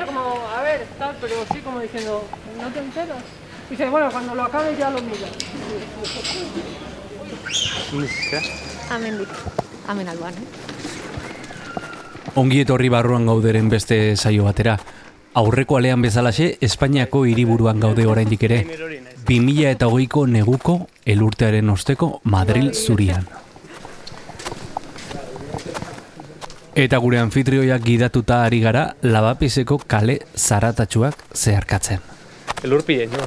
hecho como, a ver, tal, pero sí como diciendo, ¿no te enteras? Dice, bueno, cuando lo acabe ya lo miras. Amen dik. Amen alboan, eh? Ongi etorri barruan gauderen beste saio batera. Aurreko alean bezalaxe, Espainiako hiriburuan gaude oraindik ere. 2000 eta hogeiko neguko elurtearen osteko Madril zurian. Eta gure anfitrioiak gidatuta ari gara lavapiseko kale zaratatsuak zeharkatzen. Elurpien, jo.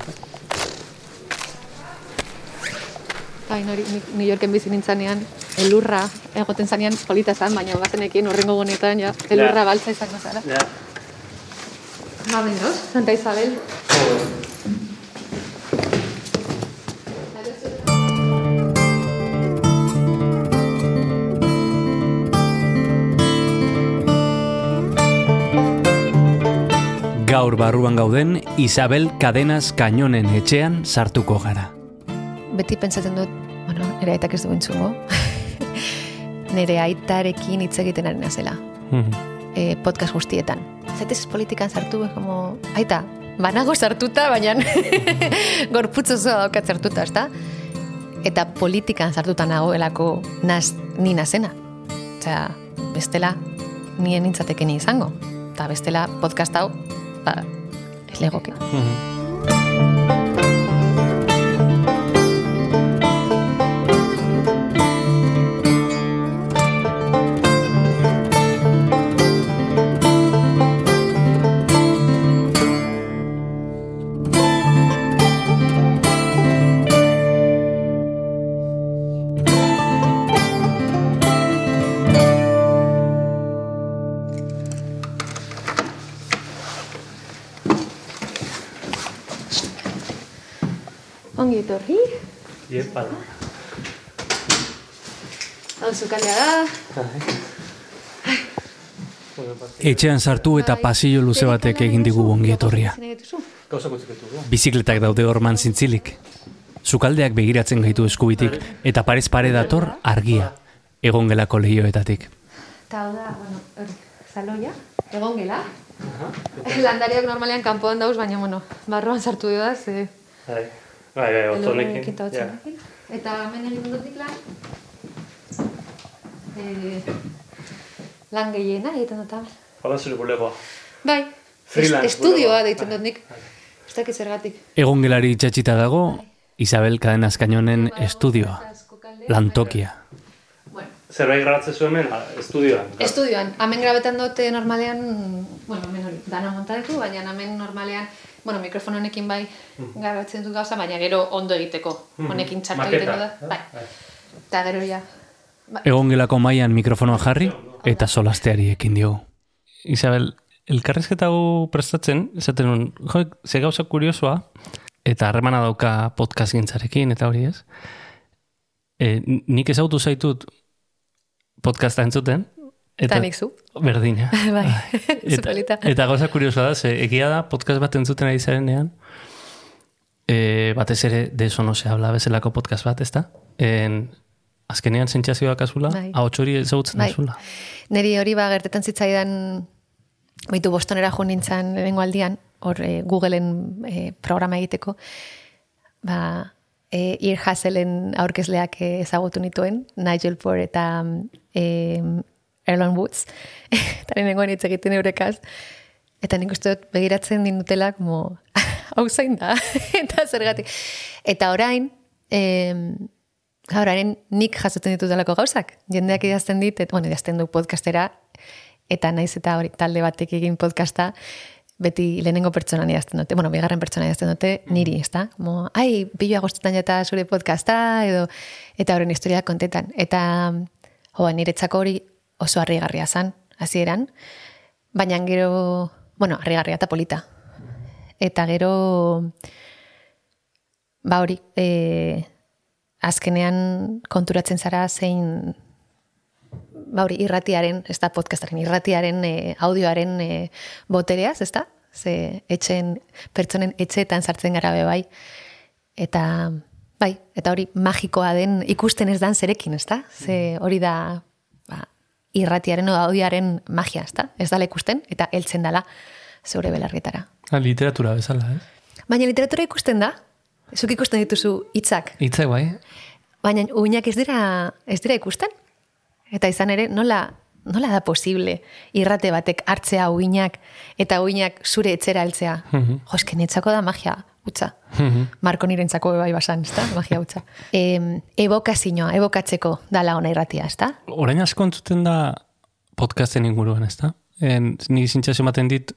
Bai, nori, New Yorken bizi nintzanean, elurra egoten zanean polita zan, baina bazenekin horrengo gunetan, ja, elurra Ja. baltza izango zara. Ja. Ba, bengoz, Santa Isabel. Gaur barruan gauden Isabel Cadenas Kainonen etxean sartuko gara. Beti pentsatzen dut, bueno, nire aitak ez du entzungo, nire aitarekin hitz egiten ari nazela, e, podcast guztietan. Zaitez politikan sartu, como, aita, banago sartuta, baina gorputz oso daukat sartuta, ezta? Eta politikan sartuta nagoelako naz, ni nazena. Osea, bestela, nien nintzateken izango. Eta bestela podcast hau, ba, ez legoke. Ongi Iepa. hau zukaldea da, Etxean sartu eta pasillo luze batek egin digu ongi etorria. Bizikletak daude orman zintzilik. Sukaldeak begiratzen gaitu eskubitik eta parez pare dator argia, egongelako lehioetatik. Eta hau da, bueno, hori, saloia, egon gela. Landariak normalean kanpoan dauz, baina, bueno, barroan sartu da, ze... Bai, bai, bai, otzonekin. elurrekin eta otzonekin. Eta hemen egin dutik lan, e, lan gehiena egiten dut hemen. Hala zure bulegoa. Bai, Freelance est- estudioa deitzen dut nik. Ez dakit zergatik. Egongelari itxatxita dago, Isabel Cadenas Kainonen estudioa, lantokia. Bueno, Zerbait grabatzen zuen hemen, estudioan. Estudioan, hemen grabetan dute normalean, bueno, hemen hori, dana montadetu, baina hemen normalean, bueno, mikrofono honekin bai grabatzen dut gauza, baina gero ondo egiteko, honekin txartu egiten da, eh? bai. Eta gero ja, ba, Egongelako mailan mikrofonoa jarri eta solasteari ekin diogu. Isabel, elkarrezketa hau prestatzen, esaten nun, jo, ze gauza kuriosoa, eta harremana dauka podcast gintzarekin, eta hori ez. E, nik ezagutu zaitut podcasta entzuten, eta nik zu. Berdina. bai, Eta, eta gauza kuriosoa da, ze egia da podcast bat entzuten ari zarenean, e, batez ere de eso no se habla bezalako podcast bat, ezta? En, azkenean sentsazioak azula, Bai. ahots hori ezagutzen Bai. azula. Neri hori ba gertetan zitzaidan baitu bostonera jo nintzen lehenengo aldian, hor e, Googleen e, programa egiteko, ba, e, Ir Hasselen aurkezleak ezagutu nituen, Nigel Poor eta e, Erlon Woods, eta lehenengoan hitz egiten eurekaz, eta nik uste dut begiratzen dinutela, como, hau zain da, eta zergatik. Eta orain, em, orain nik jasotzen ditut delako gauzak. Jendeak idazten dit, et, bueno, idazten du podcastera, eta naiz eta hori talde batek egin podcasta, beti lehenengo pertsonan idazten dute, bueno, bigarren pertsona idazten dute, niri, ezta? Como, ai, bilo agostetan jata zure podcasta, edo, eta horren historia kontetan. Eta, joa, niretzako hori oso harrigarria zan, hasieran, baina gero, bueno, harrigarria eta polita. Eta gero, ba hori, e, azkenean konturatzen zara zein ba hori irratiaren, ez da podcastaren, irratiaren e, audioaren e, botereaz, ez da? Ze etxen, pertsonen etxeetan sartzen gara be bai. Eta bai, eta hori magikoa den ikusten ez dan zerekin, ez da? Ze hori da irratiaren audioaren magia, ez da? Ez dala ikusten, eta heltzen dala zeure belarrietara. Ah, literatura bezala, ez? Baina literatura ikusten da, zuk ikusten dituzu hitzak, Hitzak bai. baina uinak ez dira, ez dira ikusten. Eta izan ere, nola, nola da posible irrate batek hartzea uinak eta uinak zure etxera altzea. Mhm. Jo, eske netzako da magia, utza. Marko nirentzako bai basan, ezta? Magia utza. E, ebokazioa, ebokatzeko dala ona irratia, ezta? Orain asko entzuten da podcasten inguruan, ez da? En, ni zintzazio ematen dit,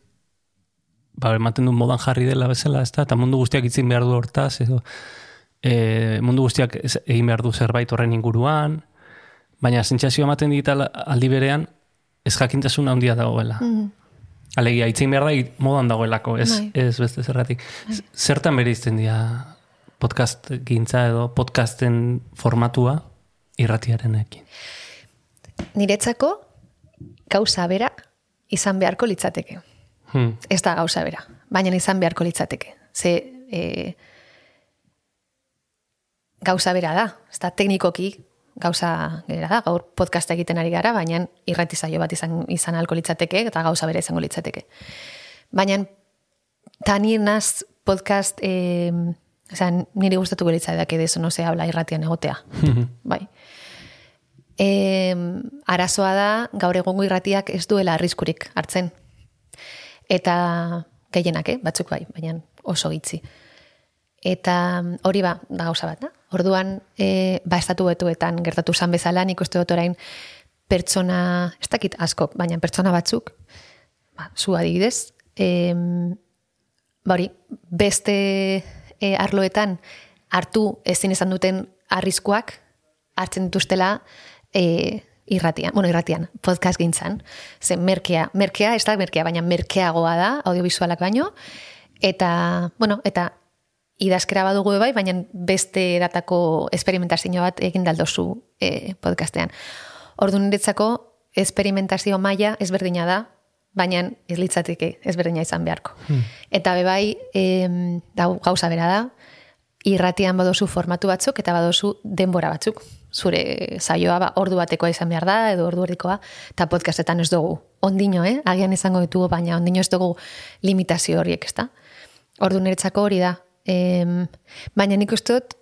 ba, ematen du modan jarri dela bezala, ez da? Eta mundu guztiak itzin behar du hortaz, edo e, mundu guztiak egin behar du zerbait horren inguruan, baina zintzazio ematen dit al- aldi berean, ez jakintasun handia dagoela. Mm. Alegia, itzin behar da modan dagoelako, ez, Bai. ez beste zerratik. Zertan bere izten dira podcast gintza edo podcasten formatua irratiarenekin. Niretzako gauza bera izan beharko litzateke. Hmm. Ez da gauza bera, baina izan beharko litzateke. Ze e, gauza bera da, ez da teknikoki gauza bera da, gaur podcasta egiten ari gara, baina irrati saio bat izan, izan alko litzateke eta gauza bera izango litzateke. Baina ta ni naz podcast e, Osa, niri gustatuko litzaidak edo no se habla irratian egotea. bai. E, arazoa da, gaur egungo irratiak ez duela arriskurik hartzen. Eta gehienak, eh? batzuk bai, baina oso gitzi. Eta mm, hori ba, da gauza bat, da? Orduan, e, ba, estatu betuetan gertatu zan bezala, nik uste dut orain pertsona, ez dakit asko, baina pertsona batzuk, ba, zu adibidez, e, ba hori, beste e, arloetan hartu ezin izan duten arriskuak hartzen dituztela e, irratian, bueno, irratian, podcast gintzan. Ze merkea, merkea, ez da merkea, baina merkeagoa da, audiovisualak baino, eta, bueno, eta idazkera badugu bai, baina beste eratako esperimentazio bat egin daldozu e, podcastean. Ordu niretzako, esperimentazio maila ezberdina da, baina ez litzateke ezberdina izan beharko. Eta bebai, em, da, gauza bera da, irratian badozu formatu batzuk eta badozu denbora batzuk. Zure saioa ba, ordu batekoa izan behar da, edo ordu erdikoa, eta podcastetan ez dugu. Ondino, eh? Agian izango ditugu, baina ondino ez dugu limitazio horiek, ez da? Ordu niretzako hori da. Em, baina nik uste dut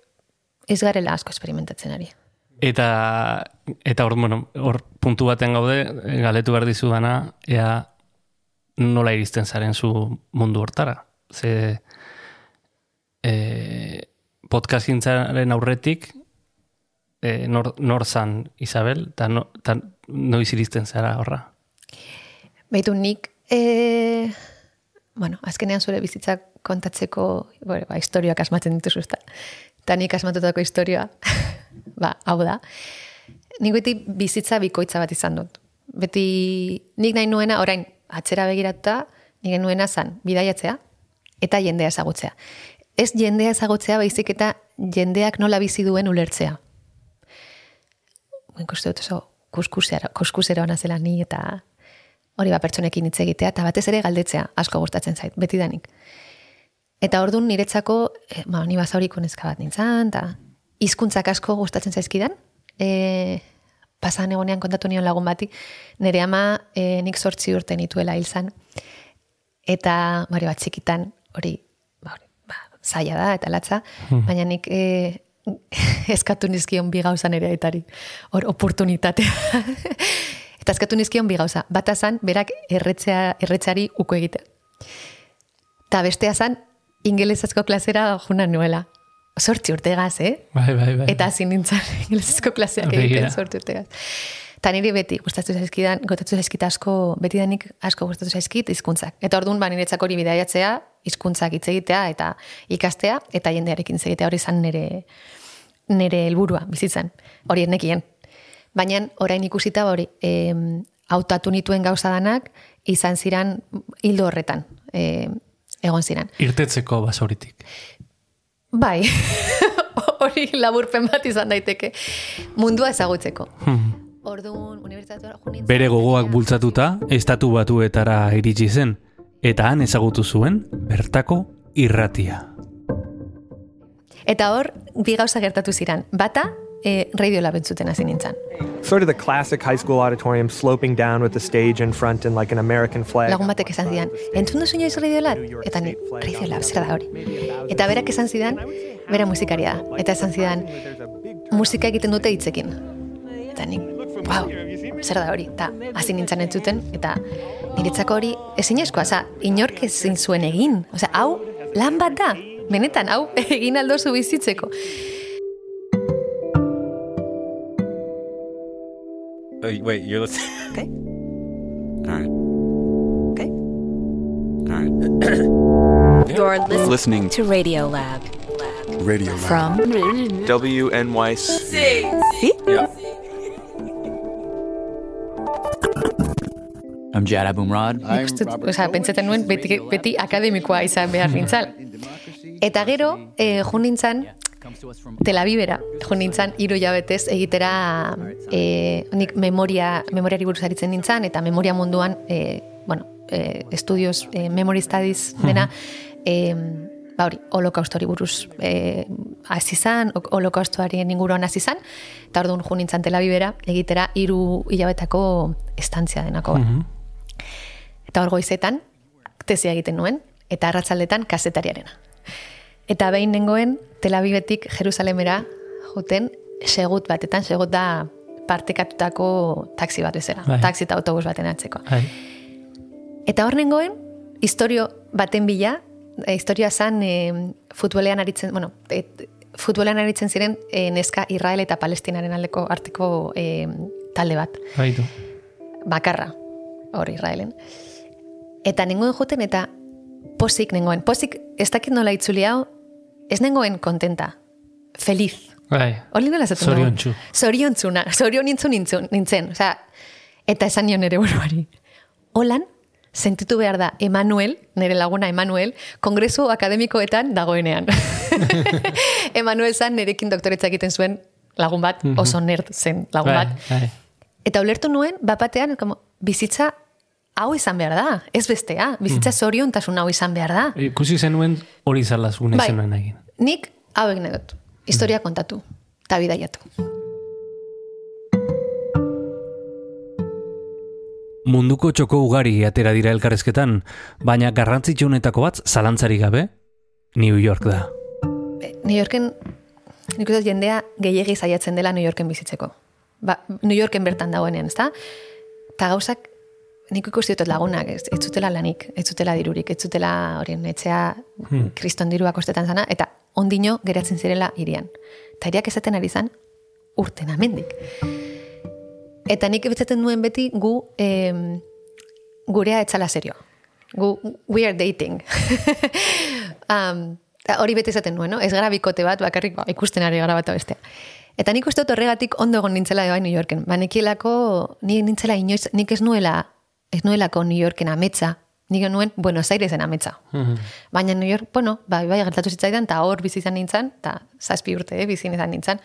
ez garela asko esperimentatzen ari. Eta, eta hor, bueno, hor puntu baten gaude, galetu behar dizu dana, ea nola iristen zaren zu mundu hortara. Ze e, podcast gintzaren aurretik, e, nor, nor zan Isabel, eta no, ta noiz iristen zara horra. Baitu nik, e, bueno, azkenean zure bizitzak kontatzeko, bueno, ba, historioak asmatzen dituzu, ezta? Eta nik asmatutako historioa, ba, hau da. Nik beti bizitza bikoitza bat izan dut. Beti nik nahi nuena, orain, atzera begiratuta, nik nuena zan, bidaiatzea, eta jendea ezagutzea. Ez jendea ezagutzea, baizik eta jendeak nola bizi duen ulertzea. Ikuste dut oso ona zela ni eta hori ba pertsonekin hitz egitea eta batez ere galdetzea asko gustatzen zait, beti danik. Eta ordun niretzako, e, ba, ni basauriko neska bat nintzen, eta hizkuntzak asko gustatzen zaizkidan. E, pasan egonean kontatu nion lagun bati, nire ama e, nik sortzi urte nituela hil zan. Eta, bari bat txikitan, hori, ba, hori, ba, zaila da eta latza, baina nik e, eskatu nizkion bi gauza nire aitari. Hor, oportunitatea. eta eskatu nizkion bi gauza. Bata zan, berak erretzea, erretzari uko egitea. Ta bestea zan, ingelesezko klasera juna nuela. Sortzi urtegaz, eh? Bai, bai, bai. Eta hasi nintzen ingelesezko klaseak egiten sortu urtegaz. Eta niri beti gustatu zaizkidan, gotatu zaizkit asko, beti danik asko gustatu zaizkit hizkuntzak. Eta orduan ba niretzako hori bidaiatzea, hizkuntzak hitz egitea eta ikastea eta jendearekin hitz egitea hori izan nire nire helburua bizitzan. Hori nekien. Baina orain ikusita ba hori, em, hautatu nituen gauza danak izan ziran hildo horretan. E, egon ziran. Irtetzeko basauritik. Bai, hori laburpen bat izan daiteke. Mundua ezagutzeko. Orduan, unibertsitatea junin... Bere gogoak bultzatuta, estatu batuetara iritsi zen, eta han ezagutu zuen, bertako irratia. Eta hor, bi gauza gertatu ziran. Bata, e, Radiolab entzuten hasi nintzen. Sort of the classic high school auditorium sloping down with the stage in front and like an American flag. Lagun batek esan zidan, entzun duzu inoiz Radiolab? Eta ni, Radiolab, zer da hori? Eta berak esan zidan, bera musikaria da. Eta esan zidan, musika egiten dute hitzekin. Eta nik, wow, zer da hori? Eta hasi nintzen entzuten, eta niretzako hori ezinezkoa, oza, inork ezin zuen egin. Oza, hau, lan bat da, benetan, hau, egin aldozu bizitzeko. Oh, wait, you're listening. Okay. All right. Okay. All right. You're listening Listening to Radio Lab radio Lab. from WNYC. Yeah. I'm Jad Abumrad. Nik uste, oza, pentsatzen nuen beti, beti akademikoa izan behar nintzal. Eta gero, e, jun nintzen, Tel Avivera, jun nintzen, hiru jabetez egitera e, nik memoria, memoriari buruz aritzen nintzen, eta memoria munduan, e, bueno, e, estudios, e, memory studies dena, e, ba hori, holokaustori buruz e, hasi zan, ho- holokaustoaren inguruan hasi zan, eta orduan jun nintzen Tel Avivera egitera hiru hilabetako estantzia denako. bat. Eta hor goizetan, tesia egiten nuen, eta arratzaldetan kazetariarena. Eta behin nengoen, Tel Avivetik Jerusalemera juten segut batetan, segut da partekatutako taxi bat bezala, Bai. taxi eta autobus baten atzeko. Bai. Eta hor nengoen, historio baten bila, e, historia zan e, futbolean aritzen, bueno, et, futbolean aritzen ziren e, neska Israel eta Palestinaren aldeko arteko e, talde bat Baitu. bakarra, hor Israelen. Eta nengoen joten eta posik nengoen. Posik ez dakit nola itzuli hau, ez nengoen kontenta. Feliz. Bai. Hori nola esaten dugu? Zoriontsu. Zoriontzuna. Zorion nintzen, nintzen, nintzen. Osea, eta esan nion ere buruari. Holan, sentitu behar da Emanuel, nire laguna Emanuel, kongresu akademikoetan dagoenean. Emanuel zan nirekin doktoretza egiten zuen lagun bat, oso nerd zen lagun Bai, bat. bai. Eta ulertu nuen, bapatean, como, bizitza hau izan behar da, ez bestea. Bizitza zoriontasun hau izan behar da. Ikusi zenuen hori zalaz gune Bai. zenuen egin. Nik hau egin dut. Historia kontatu. Eta bidaiatu. Munduko txoko ugari atera dira elkarrezketan, baina garrantzitsuenetako bat zalantzari gabe, New York da. New Yorken, nik uste jendea gehiegi saiatzen dela New Yorken bizitzeko. Ba, New Yorken bertan dagoenean, ezta? Eta gauzak, nik ikusi dut lagunak, ez, ez zutela lanik, ez zutela dirurik, ez zutela horien etxea kriston dirua kostetan zana, eta ondino geratzen zirela irian. Eta iriak esaten ari zan, urten amendik. Eta nik ebitzaten nuen beti gu em, gurea etzala serioa. Gu, we are dating. um, hori beti esaten nuen, no? Ez gara bikote bat, bakarrik ba, ikusten ari gara bat bestea. Eta nik uste dut horregatik ondo egon nintzela bai New Yorken. Ba, nikielako, ni nintzela inoiz, nik ez nuela, ez nuelako New Yorken ametsa, nik nuen Buenos Airesen ametsa. Baina New York, bueno, ba, bai gertatu zitzaidan, eta hor bizi izan nintzen, eta zazpi urte, eh, bizi izan nintzen.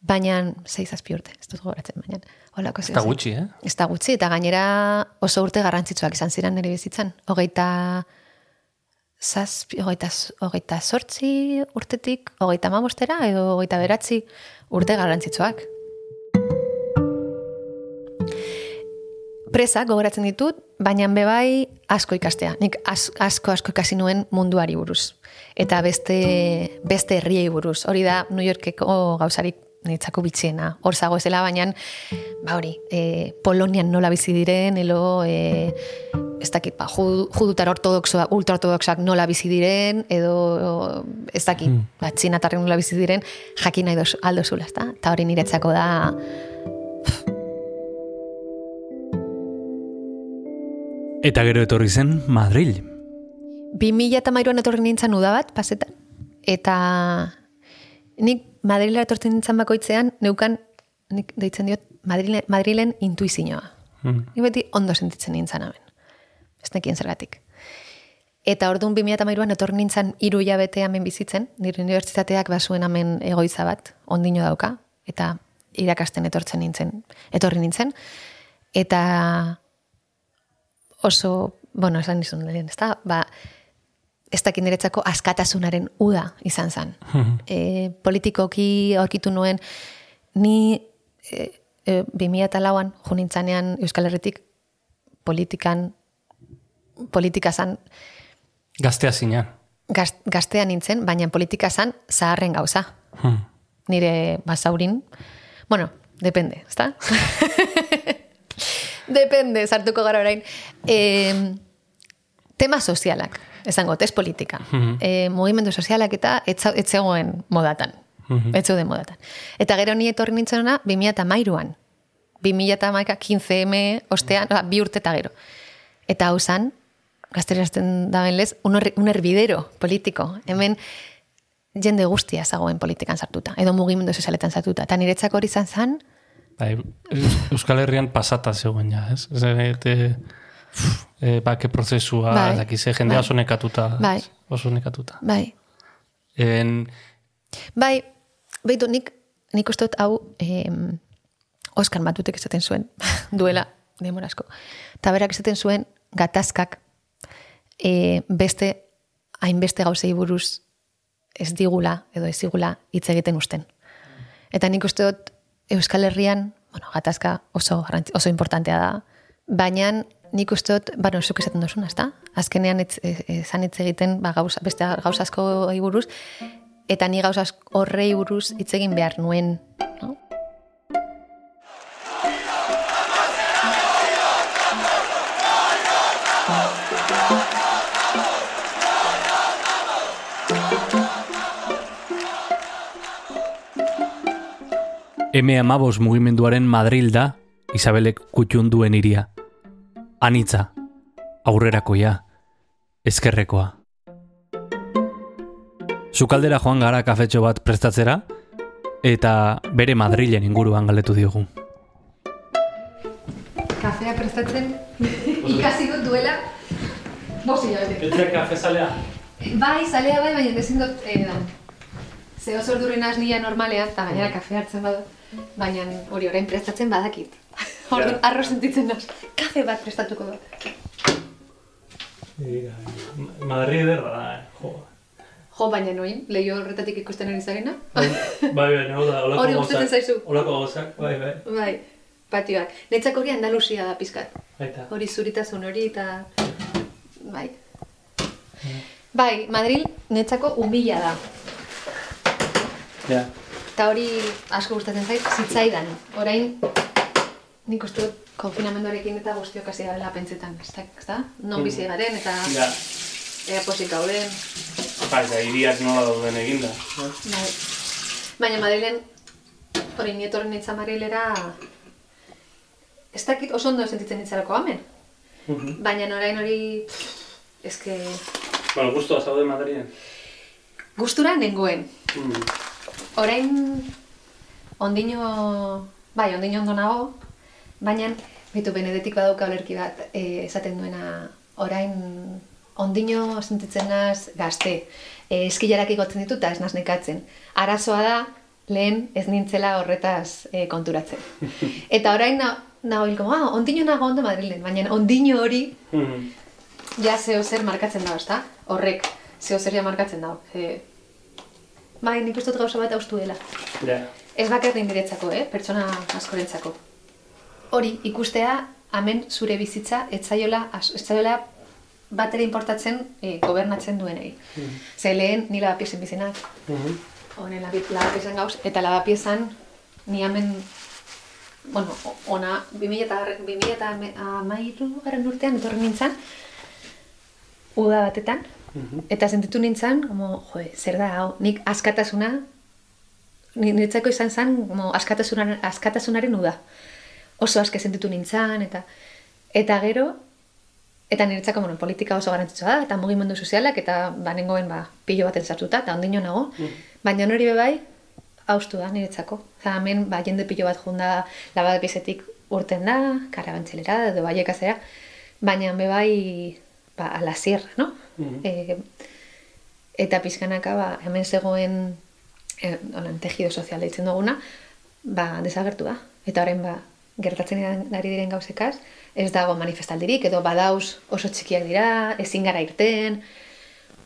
Baina, zei zazpi urte, ez dut gogoratzen, baina, holako Ez da gutxi, eh? Ez da gutxi, eta gainera oso urte garrantzitsuak izan ziren nire bizitzan. Hogeita, zazpi, hogeita, hogeita sortzi urtetik, hogeita mamostera, edo hogeita beratzi urte garrantzitsuak. Presak gogoratzen ditut, baina bebai asko ikastea. Nik as, asko asko ikasi nuen munduari buruz. Eta beste, beste herriei buruz. Hori da New Yorkeko gauzarik niretzako bitxiena. Hor zago ezela, baina, ba hori, e, Polonian nola bizi diren, elo, e, ez dakit, ba, jud- judutar ortodoxoak, ultraortodoxoak nola bizi diren, edo, ez dakit, ba, txinatarren nola bizi diren, jakin nahi aldo zula, ezta? Eta hori niretzako da, Eta gero etorri zen Madril. 2000 eta mairuan etorri nintzen uda bat, pasetan. Eta nik Madrilera etortzen nintzen bakoitzean, neukan, nik deitzen diot, Madrilen, Madrilen intuizioa. Nik beti ondo sentitzen nintzen hemen. Ez nekien zergatik. Eta orduan 2000 eta mairuan etorri nintzen hiru hilabete hemen bizitzen, nire unibertsitateak basuen hemen egoitza bat, ondino dauka, eta irakasten etortzen nintzen, etorri nintzen. Eta oso, bueno, esan nizun lehen, ez da, ba, ez dakit niretzako askatasunaren uda izan zen. e, politikoki aurkitu nuen ni e, e, 2008an junintzanean Euskal Herritik politikan, politika zan, Gaztea zinean. gaz, gaztea nintzen, baina politika zan zaharren gauza. Hmm. Nire basaurin, bueno, depende, ezta? depende, sartuko gara orain. E, tema sozialak, esango, ez politika. e, mugimendu sozialak eta etzegoen modatan. Etzeuden modatan. Eta gero ni etorri nintzen ona, 2008an. 2008 15M ostean, oza, bi urte eta gero. Eta hau zan, gazterazten da lez, un, her- un herbidero politiko. Hemen jende guztia zagoen politikan sartuta, edo mugimendu sozialetan sartuta. Eta niretzako hori izan zan, Bai, Eus- Euskal Herrian pasata zegoen ja, ez? Ez e, e, bake prozesua, Bai. bai. ze jendea Bai. oso nekatuta. Bai. Oso nekatuta. bai, En, Bai, behitu, nik, nik uste dut hau em, Oskar Matutek esaten zuen, duela, demorasko. Eta berak esaten zuen, gatazkak e, beste, hainbeste gauzei buruz ez digula, edo ez digula hitz egiten usten. Eta nik uste dut Euskal Herrian, bueno, gatazka oso, oso importantea da, baina nik uste dut, bueno, zuk esaten duzuna, ezta? Azkenean ez, ez, ezan hitz egiten ba, gauza, beste gauza asko buruz, eta ni gauza asko horrei buruz hitz egin behar nuen, no? M15 mugimenduaren Madril da Isabelek kutxun duen iria. Anitza, aurrerakoia, ezkerrekoa. Sukaldera joan gara kafetxo bat prestatzera, eta bere Madrilen inguruan galetu diogu. Kafea prestatzen ikasi dut duela bosi jabete. Etxe kafezalea? Bai, zalea bai, baina ezin dut eh, dan. Ze oso ordurren nila normalean, eta gainera kafe hartzen badut, baina hori orain prestatzen badakit. Orduan, arro sentitzen naz. Kafe bat prestatuko dut. Madrid ederra da, eh? Jo. Jo, baina noin, leio horretatik ikusten ari zarena. Bai, bai, hau da, olako Hori gustatzen zaizu? Olako gauzak, bai, bai. Bai, patioak. Netzako hori Andalusia da pizkat. Baita. Hori zuritasun hori eta... Bai. Bai, Madril netzako umila da. Ja. Eta hori asko gustatzen zait, zitzaidan. Orain, nik uste dut konfinamenduarekin eta guztiok hasi dela pentsetan, ez da? Non bizi garen eta Ja. ea posik gauden. Bai, da, iriak nola dauden eginda. Bai. Baina Madrilen, hori nietorren nintzen Madrilera, ez dakit oso ondo sentitzen nintzarako hemen. Mhm. Baina orain hori, eske, Bueno, guztua zaude Madriden. gustura nengoen. Mm. Orain, ondino, bai, ondino ondo nago, baina, bitu benedetik badauka olerki bat e, esaten duena, orain, ondino sentitzen naz gazte, e, eskilarak igotzen ditu eta ez naz nekatzen. Arazoa da, lehen ez nintzela horretaz e, konturatzen. Eta orain na, nago hilko, ah, ondino nago ondo Madrilen, baina ondino hori Mhm. ja zeo zer markatzen dago, ezta? Horrek, zeo zer ja markatzen dago. E, bai, nik uste dut gauza bat haustu dela. Ja. Ez bakarrik niretzako, eh? pertsona askorentzako. Hori, ikustea, hemen zure bizitza, etzaiola, etzaiola bat ere importatzen eh, gobernatzen duenei. Ze lehen, ni lavapiesen bizinak, Mhm. honen labi- lavapiesen gauz, eta lavapiezan, ni hemen, bueno, ona, 2000 eta, 2000 eta amairu garen urtean, etorri nintzen, uda batetan, eta sentitu nintzen, como, joe, zer da hau, nik askatasuna, ni- niretzako izan zen, como, askatasunaren, askatasunaren uda. Oso aske sentitu nintzen, eta eta gero, eta niretzako, bueno, politika oso garantzitsua da, eta mugimendu sozialak, eta ba, nengoen, ba, pilo baten sartuta, eta ondino nago, baina hori be bai, haustu da niretzako. Oza, hemen, ba, jende pilo bat junda labadepizetik urten da, karabantzelera, edo baiekazera, baina be bai, ba, a la sierra, no? Eh, eta pizkanaka, ba, hemen zegoen, eh, holan, tejido sozial deitzen duguna, ba, desagertu da. Eta orain, ba, gertatzen ari diren gauzekaz, ez dago manifestaldirik, edo badauz oso txikiak dira, ezin gara irten,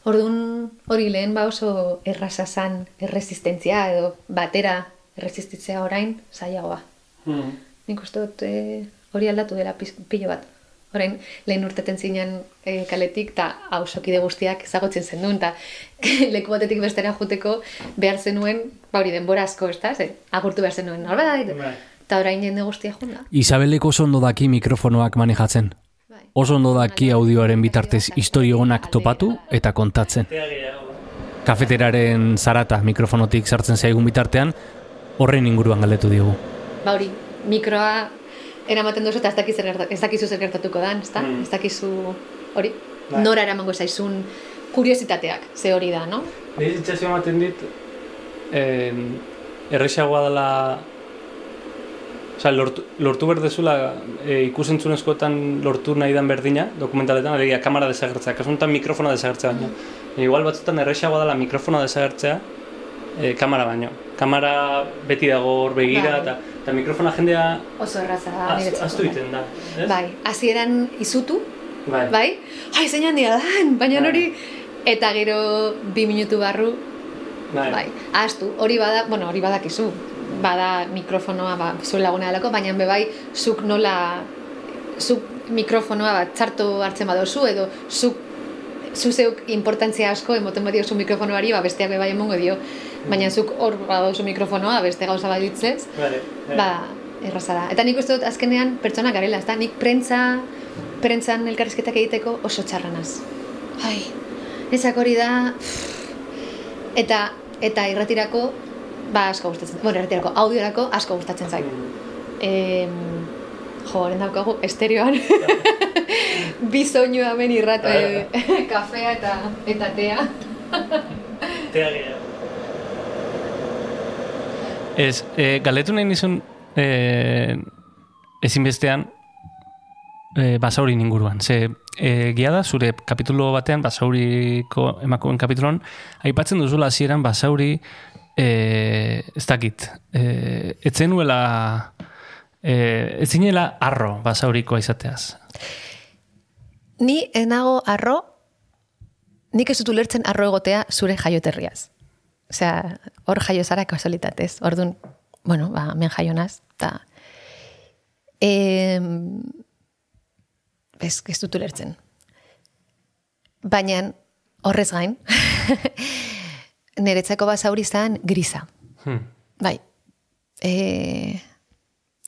Orduan hori lehen ba oso erraza zan erresistentzia edo batera erresistitzea orain zailagoa. Mm. Nik uste dut eh, hori aldatu dela pilo bat. Orain, lehen urteten zinen eh, kaletik, eta hausokide guztiak ezagutzen zen duen, eta leku batetik bestera juteko behar zenuen, ba hori denbora asko, ez da? Ze, agurtu behar zenuen, norbait, Bai. eta orain jende guztia junda. Isabelek oso ondo daki mikrofonoak manejatzen. Bai. Oso ondo daki audioaren bitartez historionak topatu eta kontatzen. Kafeteraren zarata mikrofonotik sartzen zaigun bitartean, horren inguruan galdetu diogu. Ba hori, mikroa eramaten duzu eta ez gerta- ez dakizu zer gertatuko dan, ezta? Mm. Ez dakizu hori, Bai. nora eramango zaizun kuriositateak, ze hori da, no? Nire sentsazio ematen dit, eh, errexagoa dela Osa, lortu, lortu berdezula e, ikusentzunezkoetan lortu nahi dan berdina, dokumentaletan, alegia, kamera desagertzea, kasu honetan mikrofona desagertzea baino. E, igual batzutan errexagoa dela mikrofona desagertzea, e, kamera baino. Kamera beti dago hor begira, Bai. eta, eta mikrofona jendea Oso erraza da az- aztu egiten da. Ez? Bai, hasieran izutu, Bai. bai? Ai, zein handia dan, baina Bai. hori eta gero bi minutu barru Bai. bai. Astu, hori bada, bueno, hori badakizu. Bada mikrofonoa ba zure laguna delako, baina be bai zuk nola zuk mikrofonoa bat txarto hartzen badozu edo zuk zu zeuk importantzia asko emoten badiozu mikrofonoari, ba besteak be bai emongo dio. Baina zuk hor badozu mikrofonoa, beste gauza baditzez, Vale, ba, erraza da. Eta nik uste dut azkenean pertsona garela, ez? Nik prentza, prentzan elkarrizketak egiteko oso txarranaz. Ai, ezak hori da... Eta, eta irratirako, ba, asko gustatzen. Bueno, irratirako, audiorako asko gustatzen zait. Em, jo, horren daukagu, estereoan. Bi soinu hemen irrat, eh, kafea eta, eta tea. Tea gehiago. Ez, e, galetu nahi nizun e, ezinbestean e, basaurin inguruan. Ze, e, gia da, zure kapitulo batean, basauriko emakumeen kapitulon, aipatzen duzula hasieran basauri, e, ez dakit, e, etzen nuela, e, ez zinela arro basaurikoa izateaz. Ni enago arro, nik ez dut ulertzen arro egotea zure jaioterriaz. Osea, hor jaio zara kasualitatez. Orduan, bueno, ba, men jaionaz, eta... Em, ez, ez dut ulertzen. Baina, horrez gain, niretzako basauri zen grisa. Hmm. Bai. E,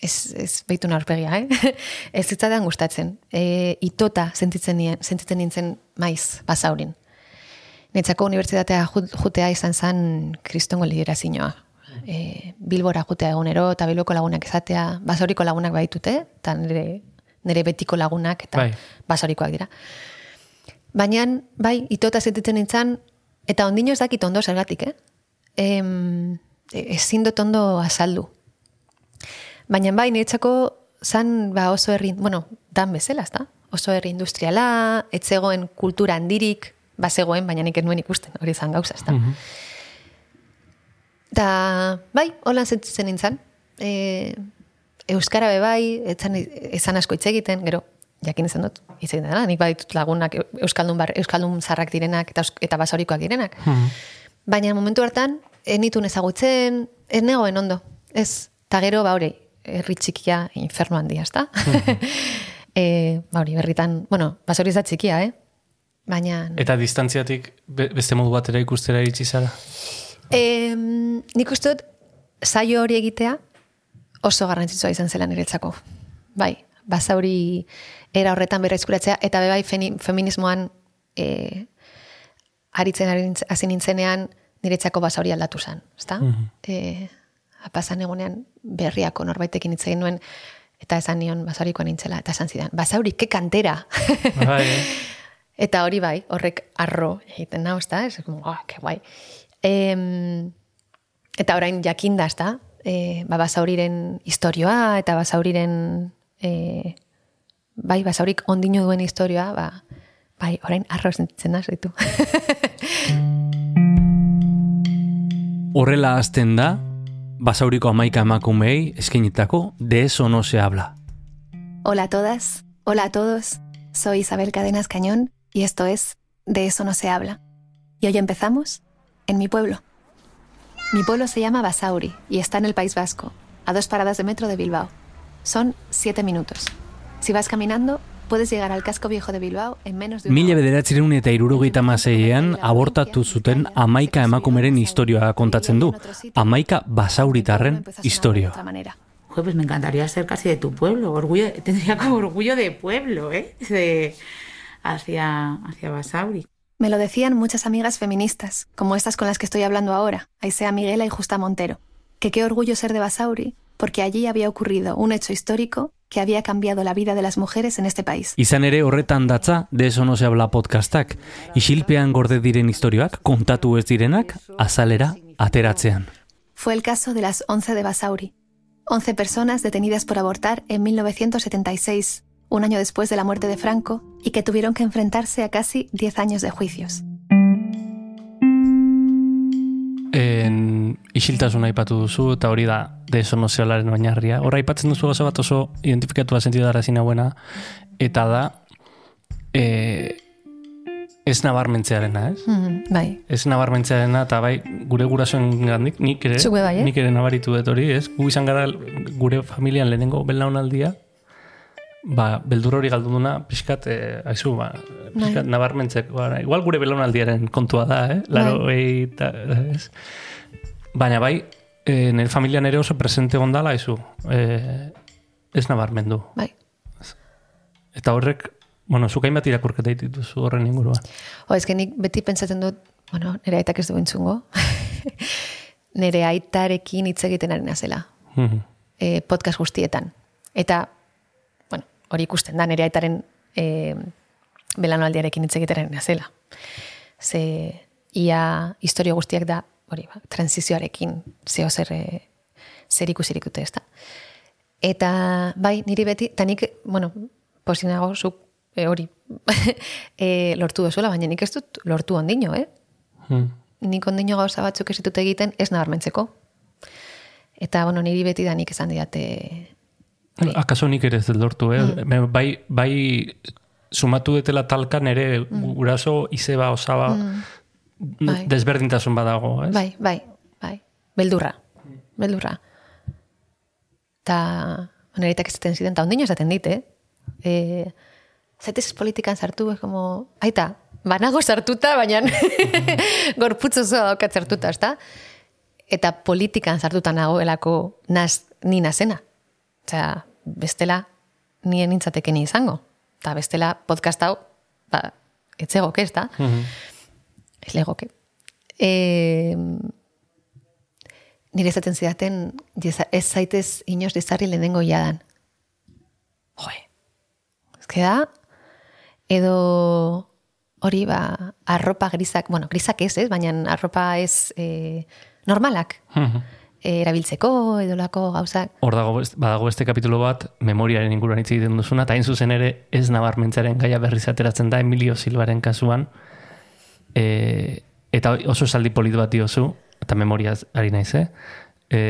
ez, ez baitu aurpegia, eh? ez zitzadan gustatzen. E, itota sentitzen, nien, sentitzen nintzen maiz basaurin. Netzako unibertsitatea ju- jutea izan zen kristongo liderazioa. E, Bilbora jutea egunero eta Bilboko lagunak izatea, basauriko lagunak baitute, eta nire, nire betiko lagunak eta Bai. basaurikoak dira. Baina, bai, itota sentitzen nintzen, eta ondino ez dakit ondo zergatik, eh? Em, ezin dut ondo azaldu. Baina bai, niretzako zan ba oso herri, bueno, dan bezala, ezta? Oso herri industriala, etzegoen kultura handirik, bazegoen, baina nik nuen ikusten, hori zan gauza, ezta? Da, bai, holan sentitzen nintzen. E, Euskara be bai, etzan, ezan asko hitz egiten, gero, jakin izan dut, hitz egiten dela, nik baditut lagunak Euskaldun, bar, Euskaldun zarrak direnak eta, eta basaurikoak direnak. Baina momentu hartan, ez nituen ezagutzen, ez negoen ondo. Ez, eta gero, ba hori, herri txikia inferno handia, ezta? e, ba hori, berritan, bueno, basauri ez da txikia, eh? Baina... Eta distantziatik be- beste modu batera ikustera iritsi zara. E, nik uste dut, saio hori egitea oso garrantzitsua izan zela niretzako. Bai, basauri era horretan berrezkuratzea, eta be bai feni- feminismoan e, aritzen hasi nintzenean niretzako basauri aldatu zen, ezta? e, pasan egunean berriako norbaitekin hitz egin nuen, eta esan nion basaurikoa nintzela, eta esan zidan, basauri, ke kantera! Bai, eh? Eta hori bai, horrek arro egiten nau, ezta? Ez como, ah, que guai. Em, eta orain jakinda, ezta? E, ba, basauriren historioa, eta basauriren, e, bai, basaurik ondino duen historioa, ba, bai, orain arro sentitzen da, zaitu. Horrela hasten da, basauriko amaika emakumei eskenitako de eso no se habla. Hola a todas, hola a todos. Soy Isabel Cadenas Cañón y esto es De eso no se habla. Y hoy empezamos en mi pueblo. Mi pueblo se llama Basauri y está en el País Vasco, a dos paradas de metro de Bilbao. Son siete minutos. Si vas caminando, puedes llegar al casco viejo de Bilbao en menos de Mila bederatzireun eta irurogeita maseian abortatu zuten amaika emakumeren historioa kontatzen du. Amaika basauritarren Empezó a sonar de historia. otra manera. Joder, pues me encantaría ser casi de tu pueblo. Orgullo, tendría como orgullo de pueblo, ¿eh? De, hacia, hacia Basauri. Me lo decían muchas amigas feministas, como estas con las que estoy hablando ahora, Aisea Miguela y Justa Montero, que qué orgullo ser de Basauri, porque allí había ocurrido un hecho histórico que había cambiado la vida de las mujeres en este país. Izan ere horretan datza De eso no se habla podcastak. Isilpean gorde diren historioak, kontatu ez direnak, azalera ateratzean. Fue el caso de las 11 de Basauri, 11 personas detenidas por abortar en 1976, un año después de la muerte de Franco, y que tuvieron que enfrentarse a casi 10 años de juicios. En, isiltasuna aipatu duzu, eta hori da desonozialaren oinarria. Horra aipatzen duzu gauza bat oso identifikatua sentidu dara zinauena, eta da e, ez nabarmentzearena, ez? Mhm, bai. Ez nabarmentzearena, eta bai, gure gurasoen gandik, nik ere, bai, eh? nik ere nabaritu dut hori, ez? Gu izan gara gure familian lehenengo belaunaldia, ba, beldur hori galdunduna, pixkat, eh, aizu, ba, pixkat nabarmentzek, ba, igual gure belaunaldiaren kontua da, eh? Laro, Bai. eta, ez? Baina bai, eh, nire familia nere oso presente gondala, aizu, eh, ez nabarmendu. Bai. Eta horrek, bueno, zuk hainbat irakurketa dituzu horren inguruan. O, ez que nik beti pentsatzen dut, bueno, nire aitak ez du entzungo, nire aitarekin hitz egiten ari nazela, Mhm. e, podcast guztietan. Eta, hori ikusten da, nire aitaren e, belanoaldiarekin hitz egiten ari nazela. Ze, ia historio guztiak da, hori ba, transizioarekin, zeo zer, e, zer ikusirik dute ez da. Eta, bai, niri beti, eta nik, bueno, posinago, zuk e, hori e, lortu duzuela, baina nik ez dut lortu ondino, eh? Hmm. Nik ondino gauza batzuk ez ditut egiten ez nabarmentzeko. Eta, bueno, niri beti da nik esan didate... Akaso nik ere ez lortu, eh? Mm. Bai, bai sumatu detela talkan ere guraso izeba osaba Mm. Bai. desberdintasun badago, ez? Bai, bai, bai. Beldurra. Beldurra. Ta, oneritak esaten ziren, eta ondino esaten dit, eh? E, zaitez politikan sartu, es como, aita, banago sartuta, baina gorputz osoa daukat sartuta, ezta? Eta politikan sartuta nagoelako naz, ni nazena. Osea, bestela nien nintzateken izango. Eta bestela podcast hau, ba, etzegoke, ez da? Mhm. Ez legoke. E, nire esaten zidaten, ez zaitez inoz dizarri lehenengo jadan. Joe. Ez da, edo hori ba, arropa grisak, bueno, grisak ez, ez, baina arropa ez e, normalak Mhm. e, erabiltzeko, edo lako gauzak. Hor dago, badago beste kapitulo bat, memoriaren inguruan hitz egiten duzuna, eta hain zuzen ere ez nabarmentzaren gaia berriz ateratzen da Emilio Silvaren kasuan, e, eta oso esaldi polit bat diozu, eta memoriaz ari naiz, eh? E,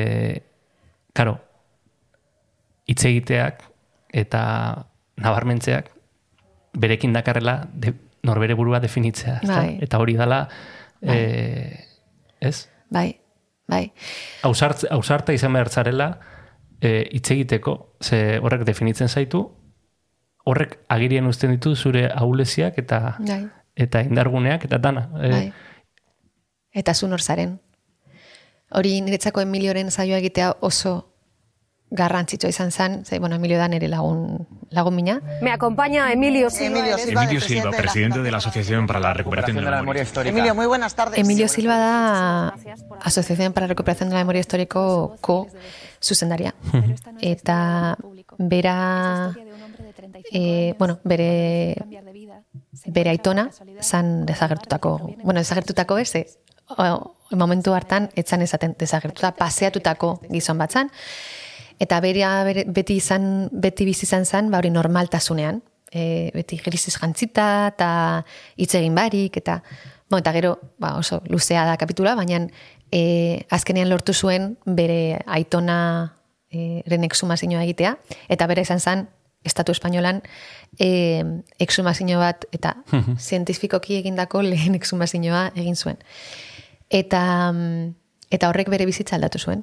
karo, hitz egiteak eta nabarmentzeak berekin dakarrela de, norbere burua definitzea. Bai. Eta hori dala, e, ez? Bai, bai. Ausartz, ausarta izan behar zarela e, hitz egiteko, ze horrek definitzen zaitu, horrek agirien uzten ditu zure ahuleziak eta Bai. eta indarguneak eta dana. E, Bai. Eta zu nor zaren. Hori niretzako Emilioren saioa egitea oso garrantzitsua izan zen, ze, bueno, Emilio da nire lagun, lagun mina. Me acompaña Emilio Silva. Emilio Silva, presidente de la Asociación para la Recuperación de la Memoria Histórica. Emilio, muy buenas tardes. Emilio Silva da Asociación para la Recuperación de la Memoria Histórico ko zuzendaria. Eta bera, e, bueno, bere, bere aitona zan desagertutako, bueno, desagertutako ez, o- momentu hartan etzan ezaten desagertuta, paseatutako gizon bat zan, eta bere, beti izan, beti bizi izan zan, ba hori normaltasunean, e, beti grisis jantzita, eta hitz egin barik, eta, bueno, eta gero, ba, oso luzea da kapitula, baina e, azkenean lortu zuen bere aitona e, ren exhumazioa egitea, eta bere izan zen, Estatu Espainolan e, exhumazio bat eta zientifikoki egindako lehen exhumazioa egin zuen. Eta mm, Eta horrek bere bizitza aldatu zuen.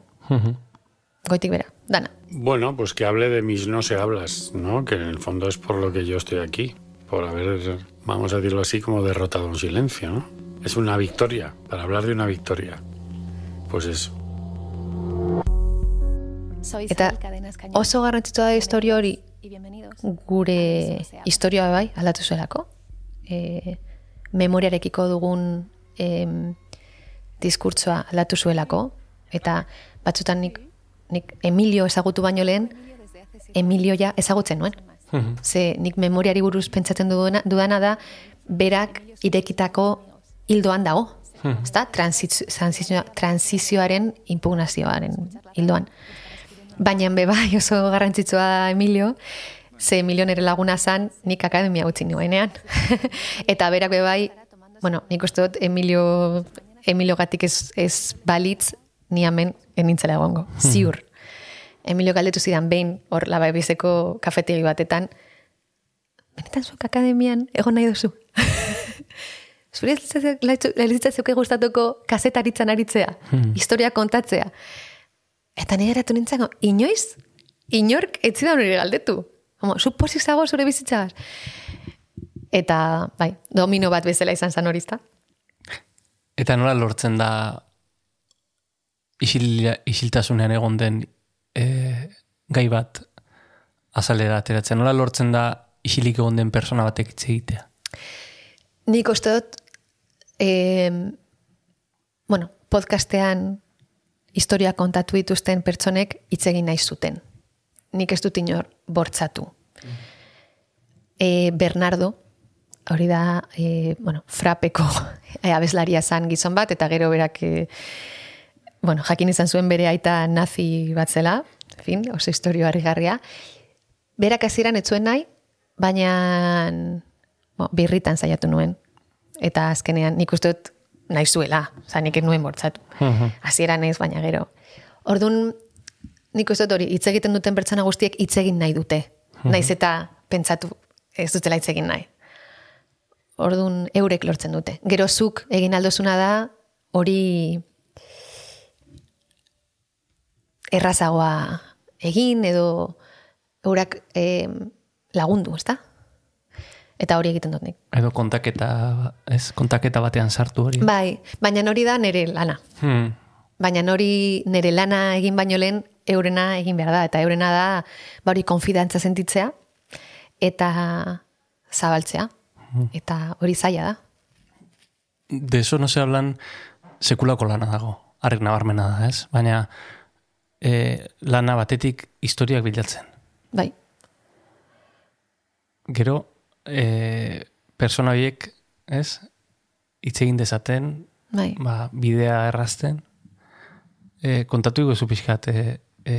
Goitik bera, dana. Bueno, pues que hable de mis no se hablas, ¿no? Que en el fondo es por lo que yo estoy aquí, por haber, vamos a decirlo así, como derrotado un silencio, ¿no? Es una victoria, para hablar de una victoria. Pues eso. Eta oso garrantzitsua da historia hori gure historia bai aldatu zuelako. E, memoriarekiko dugun em, diskurtsoa aldatu zuelako. Eta batzutan nik, nik Emilio ezagutu baino lehen, Emilio ja ezagutzen nuen. Ze nik memoriari buruz pentsatzen dudana, dudana da, berak irekitako hildoan dago. Ezta? Transizio, transizio, transizioaren impugnazioaren hildoan. Baina be bai oso garrantzitsua da Emilio, ze Emilio nere laguna zan, nik akademia utzi nuenean. Eta berak be bai, bueno, nik uste dut Emilio, Emilio gatik ez, ez balitz, ni hemen enintzela egongo, ziur. Emilio galdetu zidan behin, hor labaibizeko kafetegi batetan, benetan zuek akademian egon nahi duzu. Zure lehitzatzuke gustatuko kasetaritzan aritzea, historia kontatzea. Eta nire eratu nintzen, inoiz, inork etzidan hori galdetu. Homo, zu pozik zago zure bizitzagaz. Eta, bai, domino bat bezala izan zan horizta. Eta nola lortzen da isil, isiltasunean egon den e, gai bat azalera ateratzen. Nola lortzen da isilik egon den persona batek hitz egitea? Nik uste dut, e, bueno, podcastean historia kontatu dituzten pertsonek hitz egin nahi zuten. Nik ez dut inor bortzatu. E, Bernardo, hori da, e, bueno, frapeko e, abeslaria zan gizon bat, eta gero berak, e, bueno, jakin izan zuen bere aita nazi bat zela, en fin, oso historio harrigarria. Berak hasieran ez zuen nahi, baina bo, birritan saiatu nuen. Eta azkenean nik uste dut nahi zuela, oza, nik nuen bortzatu. Hasieran ez, baina gero. Orduan, nik uste dut hori, hitz egiten duten pertsona guztiek hitz egin nahi dute. Naiz eta pentsatu ez dutela hitz egin nahi. Orduan, eurek lortzen dute. Gero zuk egin aldozuna da, hori errazagoa egin edo eurak eh, lagundu, ezta? Eta hori egiten dut nik. Edo kontaketa, ez, kontaketa batean sartu hori. Bai, baina hori da nire lana. Hmm. Baina hori nire lana egin baino lehen eurena egin behar da. Eta eurena da ba hori konfidantza sentitzea eta zabaltzea. Eta hori zaila da. De eso no se hablan sekulako lana dago. Arrek nabarmena da, ez? Baina e, lana batetik historiak bilatzen. Bai. Gero, e, persona horiek, ez? Hitz egin dezaten, Bai. ba, bidea errazten. E, kontatu iguzu pixkat, e, e,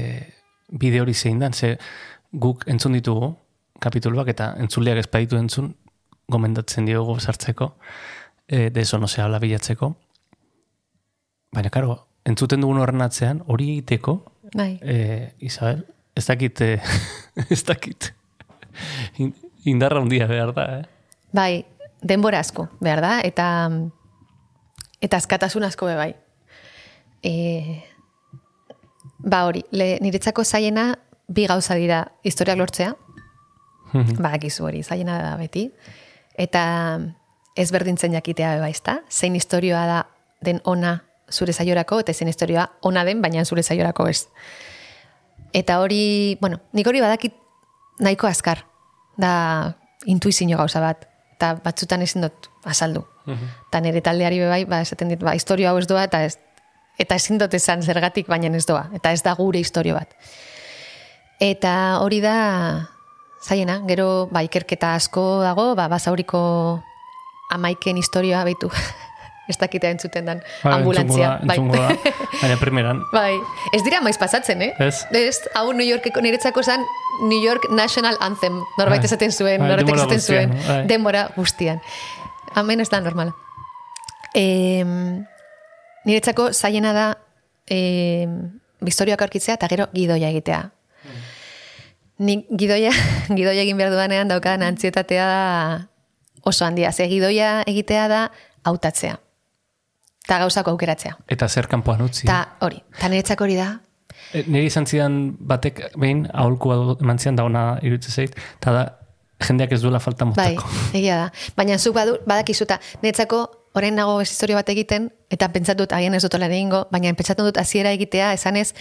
bide hori zein dan, ze guk entzun ditugu, kapituluak eta entzuleak espaditu entzun, gomendatzen diogu sartzeko, e, de eso no se habla bilatzeko. Baina, karo, entzuten dugun horren atzean, hori egiteko, Bai. e, Isabel, ez dakit, e, ez dakit, In- indarra handia behar da, eh? Bai, denbora asko, behar da, eta eta askatasun asko be bai. E, ba hori, le, niretzako zaiena bi gauza dira historiak lortzea, badakizu hori, zaiena da beti, eta ezberdintzen jakitea be baizta, zein historioa da den ona zure zaiorako, eta zein historioa ona den, baina zure zaiorako ez. Eta hori, bueno, nik hori badakit nahiko azkar, da intuizio gauza bat, eta batzutan ezin dut azaldu. Eta nire taldeari bai, ba, esaten dit, ba, historio hau ez doa, eta ez, eta ezin dut esan zergatik, baina ez doa, eta ez da gure historio bat. Eta hori da, zaiena, gero, ba, ikerketa asko dago, ba, basauriko amaiken historioa baitu. ez dakitea entzuten dan Bai, ambulantzia. entzungo da, entzungo da. Baina primeran. Bai, ez dira maiz pasatzen, eh? Ez. Ez, hau New Yorkeko niretzako zan New York National Anthem. Norbait Bai. esaten zuen, Bai, norbait denbora esaten zuen. bai. Denbora guztian. Hemen ez da normala. E, niretzako zaiena da e, biztorioak aurkitzea eta gero gidoia egitea. Nik gidoia, gidoia egin behar dudanean daukadan antzietatea da oso handia. Ze gidoia egitea da hautatzea. Eta gauzako aukeratzea. Eta zer kanpoan utzi. Eta hori, eta niretzako hori da, E, Niri izan zidan batek behin aholku bat eman zidan da ona irutze zait, eta da jendeak ez duela falta bai, motako. egia da. Baina zuk badu, badakizuta, niretzako orain nago ez historia bat egiten, eta pentsatut agian ez dutela egingo, baina pentsatu dut hasiera egitea, esanez,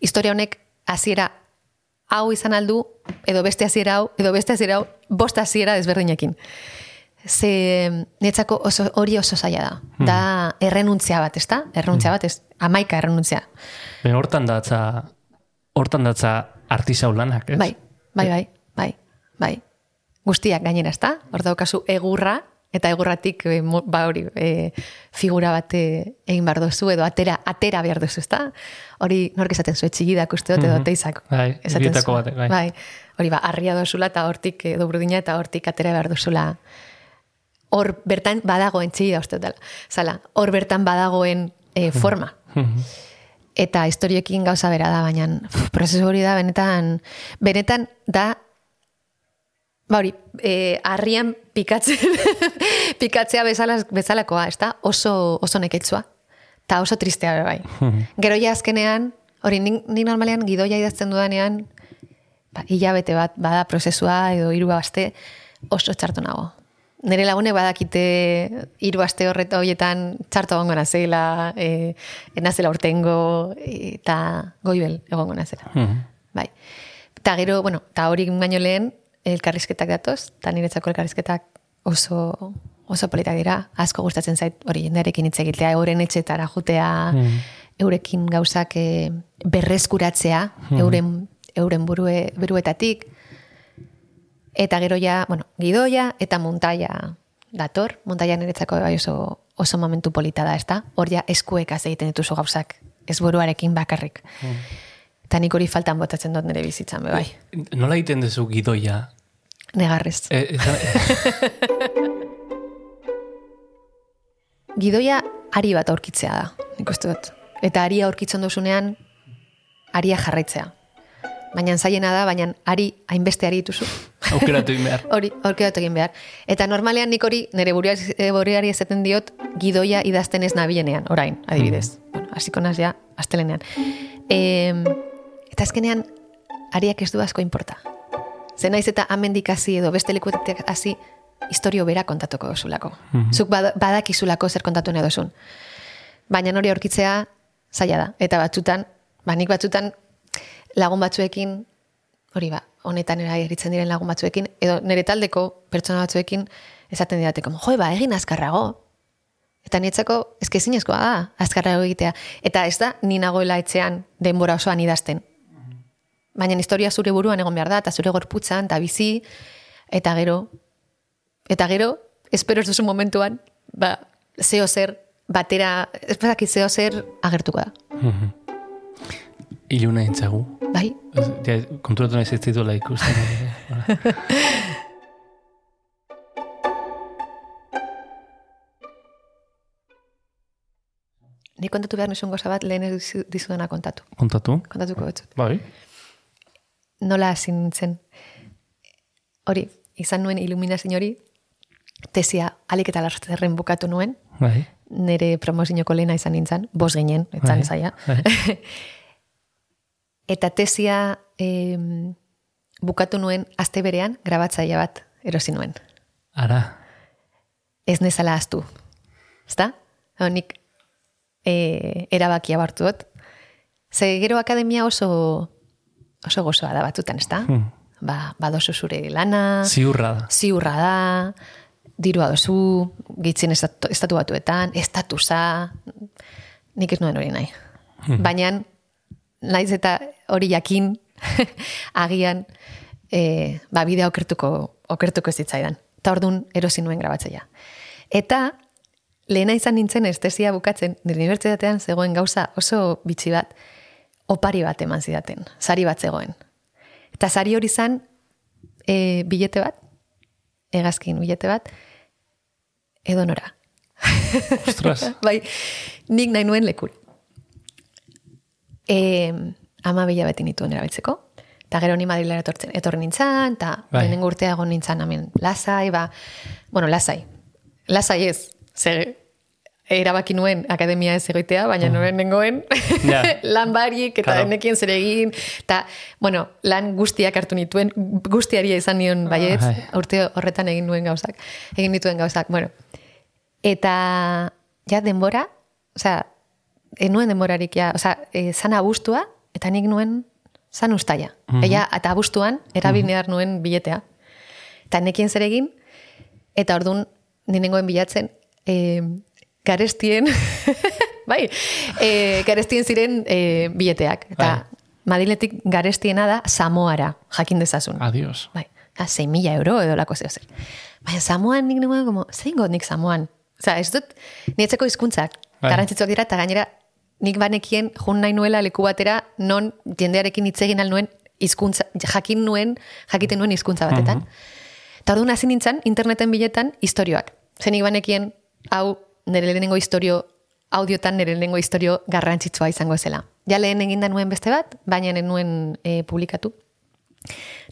historia honek hasiera hau izan aldu, edo beste hasiera hau, edo beste hasiera hau, bost hasiera desberdinekin. Ze netzako oso, hori oso zaila da. Hmm. Da errenuntzia bat, ezta? Errenuntzia bat, ez? Amaika errenuntzia. Ben hortan datza, hortan datza artisau lanak, ez? Bai, bai, bai, bai, bai. Guztiak gainera, ezta? Hor daukazu egurra, eta egurratik e, ba hori e, figura bat egin behar duzu, edo atera, atera behar duzu, ezta? Hori nork esaten zu, etxigidak uste dut, edo Mhm. teizak. Bai, esaten zuen. batek, bai. bai. Hori ba, arria dozula eta hortik edo burdina eta hortik atera behar duzula. Hor bertan badagoen txigida uste dela. Zala, hor bertan badagoen e, forma. Eta historioekin gauza bera da, baina prozesu hori da, benetan, benetan da, ba hori, e, harrian pikatzen, pikatzea bezala, bezalakoa, ez da? Oso, oso neketsua. Eta oso tristea bai. Gero ja azkenean, hori nik, nik normalean gidoia idazten dudanean, ba, hilabete bat bada prozesua edo hiru aste oso txarto nago. Nire lagunek badakite hiru aste horreta horietan txarto egongo nazela, e, nazela urtengo, eta goibel egongo nazela. Bai. Eta gero, bueno, eta hori baino lehen, elkarrizketak datoz, eta niretzako elkarrizketak oso, oso politak dira, asko gustatzen zait hori jendearekin hitz egitea, euren etxetara jutea, Mm. eurekin gauzak e, berreskuratzea, Mhm. euren, euren burue, buruetatik, eta gero ja, bueno, gidoia eta montaia dator, montaia niretzako bai oso, oso momentu polita da, ezta? Hor ja eskuekaz egiten dituzu gauzak, ez buruarekin bakarrik. Eta nik hori faltan botatzen dut nire bizitzan, bai. Nola egiten duzu gidoia? Negarrez. E, eta, Gidoia ari bat aurkitzea da, nik uste dut. Eta aria aurkitzen duzunean, aria jarraitzea. Baina zaiena da, baina ari, hainbeste ari dituzu. aukeratu egin behar. Hori, aurkeratu egin behar. Eta normalean nik hori, nire buruari, eh, buruari esaten diot, gidoia idazten ez nabilenean, orain, adibidez. Bueno, hasiko naz ja, astelenean. E, eta azkenean, ariak ez du asko inporta. Ze naiz eta amendik hasi edo beste lekuetik hasi, historio bera kontatuko duzulako. Mhm. Zuk bad, badakizulako zer kontatu nahi duzun. Baina hori aurkitzea zaila da. Eta batzutan, ba, nik batzutan lagun batzuekin, hori ba, honetan era eritzen diren lagun batzuekin, edo nire taldeko pertsona batzuekin esaten didate, como, joi, ba, egin azkarrago. Eta nietzako, ezke zinezkoa da, azkarrago egitea. Eta ez da, ni nagoela etxean denbora osoan idazten. Baina historia zure buruan egon behar da, eta zure gorputzan, eta bizi, eta gero, eta gero, espero ez duzu momentuan, ba, zeo zer, batera, ez badakit zeo zer agertuko da. Iluna intzagu. Bai? Ja, konturatu nahi ez dituela ikusten. Ni kontatu behar nizun goza bat lehen ez dizu- dizudana kontatu. Kontatu? Kontatuko dut. Bai. Nola hasi nintzen. Hori, izan nuen iluminazio hori, tesia alik eta lartzerren bukatu nuen, Bai. nire promozinoko lehena izan nintzen, bos ginen, etzan Bai, zaia. bai. eta tesia em, bukatu nuen aste berean grabatzaile bat erosi nuen. Ara. Ez nezala astu. Ezta? Nik e, erabakia bartu dut. Ze gero akademia oso oso gozoa da batzutan, ezta? Hmm. Ba, badozu zure lana, Ziurra da. ziurra da, dirua dozu, gitzin estatu, estatu batuetan, estatusa, nik ez nuen hori nahi. Hmm. Baina, naiz eta hori jakin, agian, e, ba, bidea okertuko, okertuko ez zitzaidan. Eta orduan erosi nuen grabatzaia. Eta, lehena izan nintzen estesia bukatzen, unibertsitatean zegoen gauza oso bitxi bat, opari bat eman zidaten, sari bat zegoen. Eta sari hori zan, e, bilete bat, egazkin bilete bat, edo nora. Ostras. bai, nik nahi nuen lekura. E, ama bila beti nituen erabiltzeko. Eta gero ni Madrilera etortzen, etorri nintzen, eta Bai. lehenengo urtea egon nintzen hemen lasai, ba, bueno, lasai. Lasai ez, ze erabaki nuen akademia ez egoitea, baina Mm. noren nengoen Ja. lan barik eta Claro. enekien zer egin, eta, bueno, lan guztiak hartu nituen, guztiari izan nion baietz, Ai. urte horretan egin nuen gauzak, egin dituen gauzak, bueno. Eta, ja, denbora, osea, enuen denborarik, ja, osea, e, zan abustua, eta nik nuen zan ustaia. Mhm. Ella, eta abuztuan, erabili behar nuen biletea. Eta nekien zer egin, eta orduan ninengoen bilatzen, e, garestien, bai, e, garestien ziren e, bileteak. Eta Madiletik garestiena da Samoara, jakin dezazun. Adios. Bai, a, 6 mila euro edo lako zeo zer. Baina Samoan nik nengoen, como, zein nik Samoan? Osa, ez dut, nietzeko hizkuntzak Bai. garrantzitsuak dira, eta gainera nik banekien jun nahi nuela leku batera non jendearekin hitz egin al nuen hizkuntza, jakin nuen, jakiten nuen hizkuntza batetan. Eta orduan hasi nintzen, interneten biletan, historioak. Zenik banekien, hau, nire lehenengo historio, audiotan nire lehenengo historio garrantzitsua izango zela. Ja lehen eginda nuen beste bat, baina nuen e, publikatu.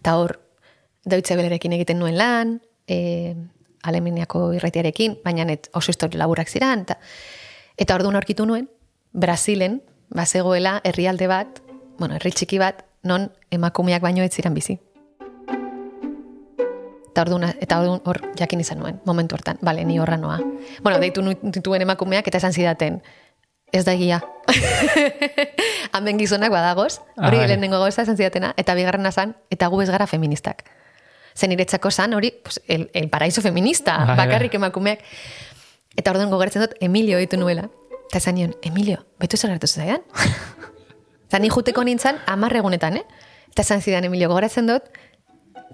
Eta hor, Deutsche Wellerekin egiten nuen lan, e, Alemaniako irratiarekin, baina net oso historio laburak ziran, eta, eta orduan aurkitu nuen, Brasilen, bazegoela herrialde bat, bueno, herri txiki bat, non emakumeak baino ez ziren bizi. Eta orduan, eta orduan hor jakin izan nuen, momentu hortan, bale, ni horra noa. Bueno, deitu nituen emakumeak eta esan zidaten, ez da egia. Hemen gizonak badagoz, hori Ah, lehenengo gauza esan zidatena, eta bigarrena zan, eta gu ez gara feministak. Zen iretzako zan, hori, pues, el, el paraíso feminista, bakarrik emakumeak. Eta orduan gogoratzen dut, Emilio ditu nuela. Eta esan nion, Emilio, betu zer gertu zaidan? Eta ni juteko nintzen, amar egunetan, eh? Eta esan zidan, Emilio, gogoratzen dut,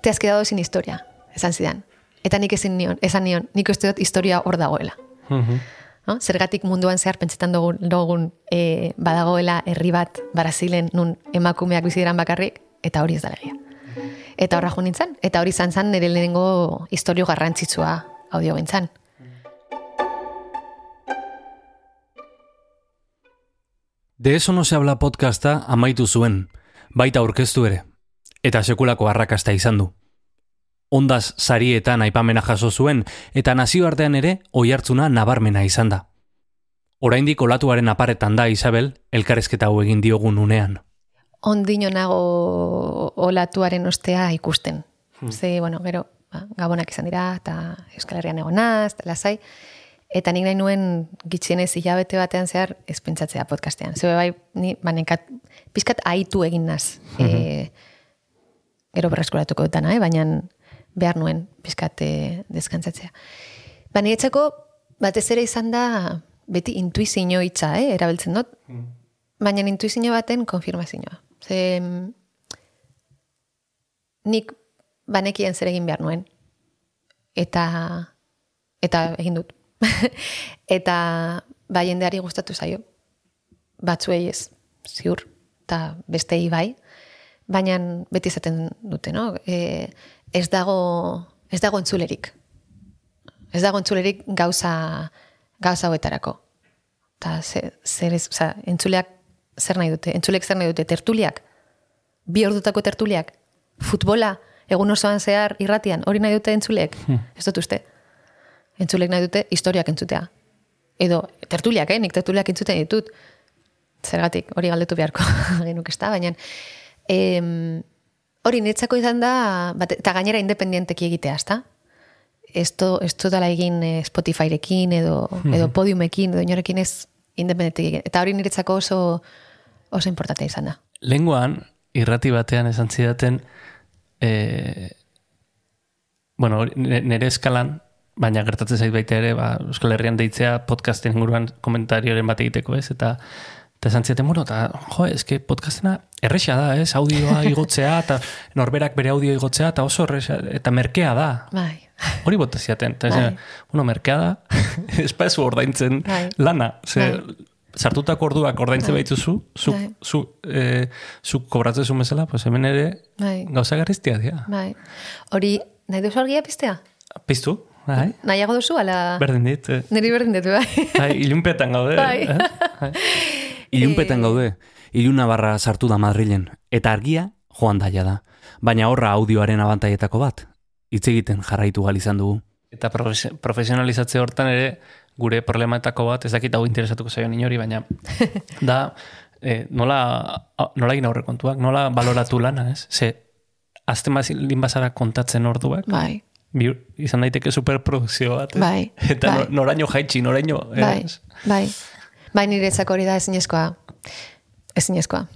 te has quedado sin historia, esan zidan. Eta nik ezin nion, esan nion, nik uste dut historia hor dagoela. No? Zergatik munduan zehar pentsetan dugun, dugun e, badagoela herri bat Brasilen nun emakumeak bizi diran bakarrik, eta hori ez da legia. Eta horra jo nintzen, eta hori izan zen nire lehenengo historio garrantzitsua audio bintzan. De eso no se habla podcasta amaitu zuen, baita aurkeztu ere, eta sekulako arrakasta izan du. Ondaz sarietan aipamena jaso zuen, eta nazioartean ere oihartzuna nabarmena izan da. Oraindik olatuaren aparetan da Isabel, elkarrezketa hau egin diogun unean. Ondino nago olatuaren ostea ikusten. Ze, bueno, gero, ba, gabonak izan dira, eta Euskal Herrian egonaz, eta lasai, eta nik nahi nuen gitxienez hilabete batean zehar ez pentsatzea podcastean. Zebe bai, ni, ba, nekat, pizkat aitu egin naz. e, gero berreskuratuko dutana, eh? baina behar nuen pizkat e, deskantzatzea. Ba, niretzako, batez ere izan da, beti intuizio hitza, eh? erabiltzen dut, baina intuizio baten konfirmazioa. Ze, mm, nik banekien zer egin behar nuen. Eta, eta egin dut. eta bai jendeari gustatu zaio. Batzuei ez, ziur, eta bestei bai. Baina beti izaten dute, no? E, ez dago, ez dago entzulerik. Ez dago entzulerik gauza, gauza hauetarako. Eta zer, zer ez, oza, entzuleak zer nahi dute? Entzulek zer nahi dute? Tertuliak? Bi ordutako tertuliak? Futbola? Egun osoan zehar irratian? Hori nahi dute entzulek? Ez dut uste. Entzulek nahi dute historiak entzutea. Edo tertuliak, eh? Nik tertuliak entzuten ditut. Zergatik, hori galdetu beharko genuk ez da, baina em, hori netzako izan da, bat, eta gainera independenteki egitea, ezta? Ez to, ez to dala egin eh, Spotifyrekin edo, edo podiumekin edo inorekin ez independenteki egin. Eta hori niretzako oso, oso importante izan da. Lenguan, irrati batean esan zidaten, e, bueno, nire eskalan, baina gertatzen zait baita ere, ba, Euskal Herrian deitzea podcasten inguruan komentarioren bat egiteko, ez? Eta eta esan zidaten, bueno, eta, jo, eske podcastena erresa da, ez? Audioa igotzea, eta norberak bere audio igotzea, eta oso erresa, eta merkea da. Bai. Hori bota ziaten. Eta Bai. bueno, merkea da, ez pa ez ordaintzen Bai. lana. Ze, Bai. sartutako orduak ordaintzen Bai. baituzu, zu, Bai. zu, eh, zu kobratzen bezala, pues hemen ere Bai. gauza garriztia dira. Bai. Hori, nahi duzu argia piztea? Piztu, bai, Nahiago duzu, ala... berdin dit. Eh. Niri berdin ditu, bai. Bai, ilunpetan gaude. Bai. eh? Ilunpetan gaude, iluna barra sartu da Madrilen, eta argia joan daia da. Baina horra audioaren abantaietako bat, hitz egiten jarraitu gal izan dugu. Eta profes- profesionalizatze hortan ere, gure problematako bat, ez dakit hau interesatuko zaion inori, baina da, eh, nola, nola egin aurrekontuak, nola baloratu lana, ez? Ze, azten bazilin bazara kontatzen orduak, Bai. Izan daiteke superprodukzio bat, ez? Bai, Eta bai. no- noraino jaitsi, noraino, Bai, ez? bai. Bai, niretzako hori da ezinezkoa. Ezinezkoa.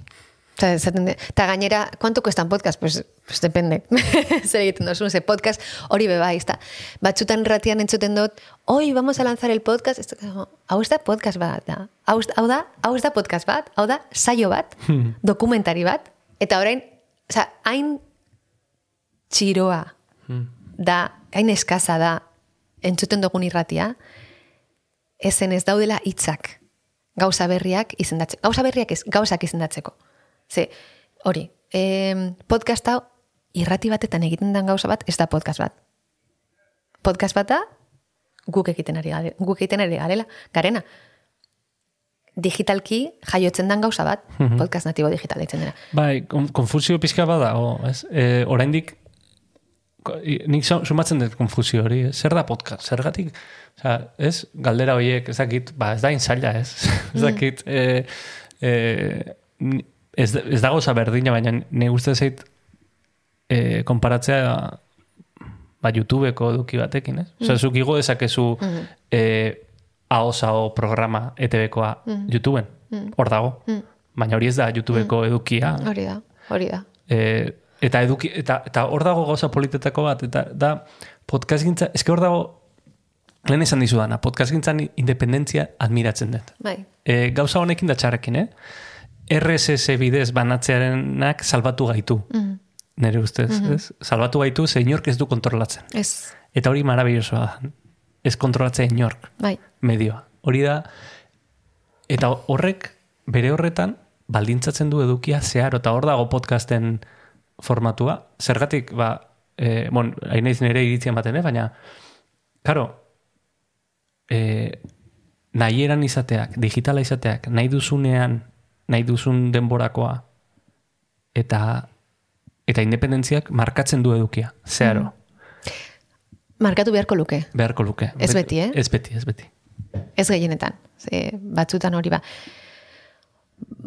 Eta, gainera, ¿cuánto cuesta un podcast? Pues, pues depende. Zer egiten dozun, ze podcast hori beba, izta. Batzutan ratian entzuten dut, hoy vamos a lanzar el podcast. Hau ez da podcast bat, da. Hau, da, hau ez da podcast bat, hau da saio bat, dokumentari bat, eta orain, oza, hain txiroa da, hain eskaza da, entzuten dugun irratia, ezen ez daudela hitzak gauza berriak izendatzeko. Gauza berriak ez, gauzak izendatzeko. Ze, hori, em, podcast hau irrati batetan egiten den gauza bat, ez da podcast bat. Podcast bat da, guk egiten ari gare, guk egiten ari garela, garena. Digitalki jaiotzen den gauza bat, Mhm. podcast natibo digital ditzen dena. Bai, kon- konfusio pizka bada, o, ez? E, oraindik, nik su- sumatzen dut konfusio hori, ez? zer da podcast, zergatik, Osea, ez, galdera horiek, ez dakit, ba, ez da inzaila, ez? ez dakit, e, e, ni- ez, ez da gauza berdina, baina ne uste zait e, konparatzea ba, YouTubeko eduki batekin, ez? Osea, Mm. zuk igo dezakezu Mhm. e, AOSAO programa ETBkoa Mm. YouTubeen, Mm. hor dago. Mm. Baina hori ez da YouTubeko edukia. Hori da, hori da. E, eta eduki, eta, eta hor dago gauza politetako bat, eta da podcast gintza, eske hor dago, lehen esan dizu dana, podcast gintzan independentzia admiratzen dut. Bai. E, gauza honekin da txarrekin, eh? RSS bidez banatzearenak salbatu gaitu. Mm. Nere ustez, Mhm. ez? Salbatu gaitu ze inork ez du kontrolatzen. Ez, Eta hori marabillosoa da. Ez kontrolatzea inork bai. medioa. Hori da, eta horrek, bere horretan, baldintzatzen du edukia zeharo, eta hor dago podcasten formatua. Zergatik, ba, e, bon, hain naiz nire iritzien baten, eh? baina, karo, e, nahi eran izateak, digitala izateak, nahi duzunean, nahi duzun denborakoa, eta eta independentziak markatzen du edukia, zeharo, Markatu beharko luke. beharko luke. Ez beti, eh? Ez beti, ez beti. Ez gehienetan. Ze, batzutan hori ba,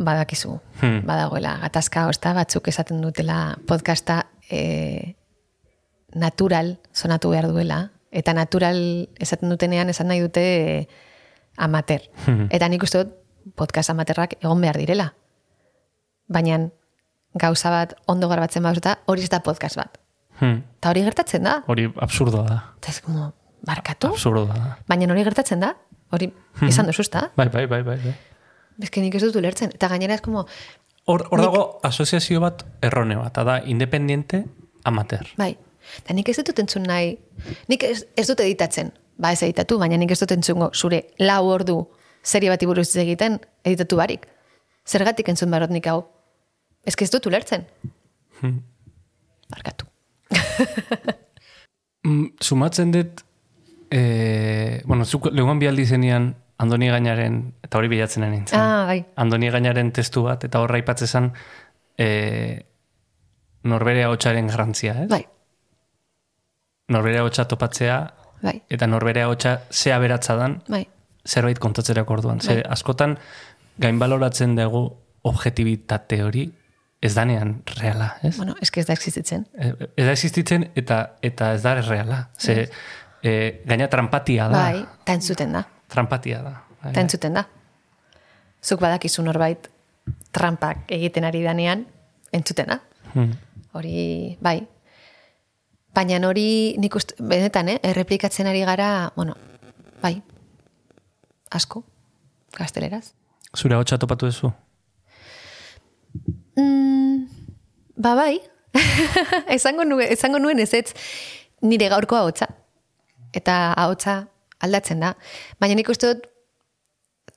badakizu. Hmm. Badagoela, gatazka ozta batzuk esaten dutela podcasta e, natural sonatu behar duela. Eta natural esaten dutenean esan nahi dute e, amater. Hmm. Eta nik uste dut podcast amaterrak egon behar direla. Baina gauza bat ondo garbatzen baduzuta, hori ez da podcast bat. Hmm. Eta hori gertatzen da. Hori absurdoa da. Eta ez como, barkatu? Absurdoa da. Baina hori gertatzen da. Hori izan duzu, ezta? Bai, bai, bai, bai. bai. Ez que nik ez dut ulertzen. Eta gainera ez como, Hor, hor dago asoziazio bat errone bat, da independiente amateur. bai. Eta nik ez dut entzun nahi, nik ez, ez dut editatzen, ba ez editatu, baina nik ez dut entzungo zure lau ordu serie bati buruz egiten editatu barik. Zergatik entzun barot nik hau? Ez que ez dut ulertzen. Hmm. Barkatu. Mm, sumatzen dut, e, bueno, zuk lehuan bialdi zenian Andoni Gainaren, eta hori bilatzen nintzen. Ah, bai. Andoni Gainaren testu bat, eta horra ipatzezan e, norberea hotxaren garrantzia, ez? Bai. Norberea hotxa topatzea, Bai. eta norberea hotxa zea beratza dan, Bai. zerbait kontatzerako orduan. Ze Bai. askotan gainbaloratzen dugu objektibitate hori ez danean reala, ez? Bueno, ez que ez da existitzen. Eh, Ez da existitzen eta eta ez da reala. Ze e, gaina trampatia da. Bai, eta entzuten da. Trampatia da. Bai, Eta entzuten da. Zuk badakizu norbait trampak egiten ari danean, entzuten da. Hmm. Hori, bai. Baina hori nik uste, benetan, eh, erreplikatzen ari gara, bueno, bai, asko, gazteleraz. Zure hotxa topatu duzu? Mm, ba bai, esango, nuen, esango nuen ez ez nire gaurko ahotsa. Eta ahotsa aldatzen da. Baina nik uste dut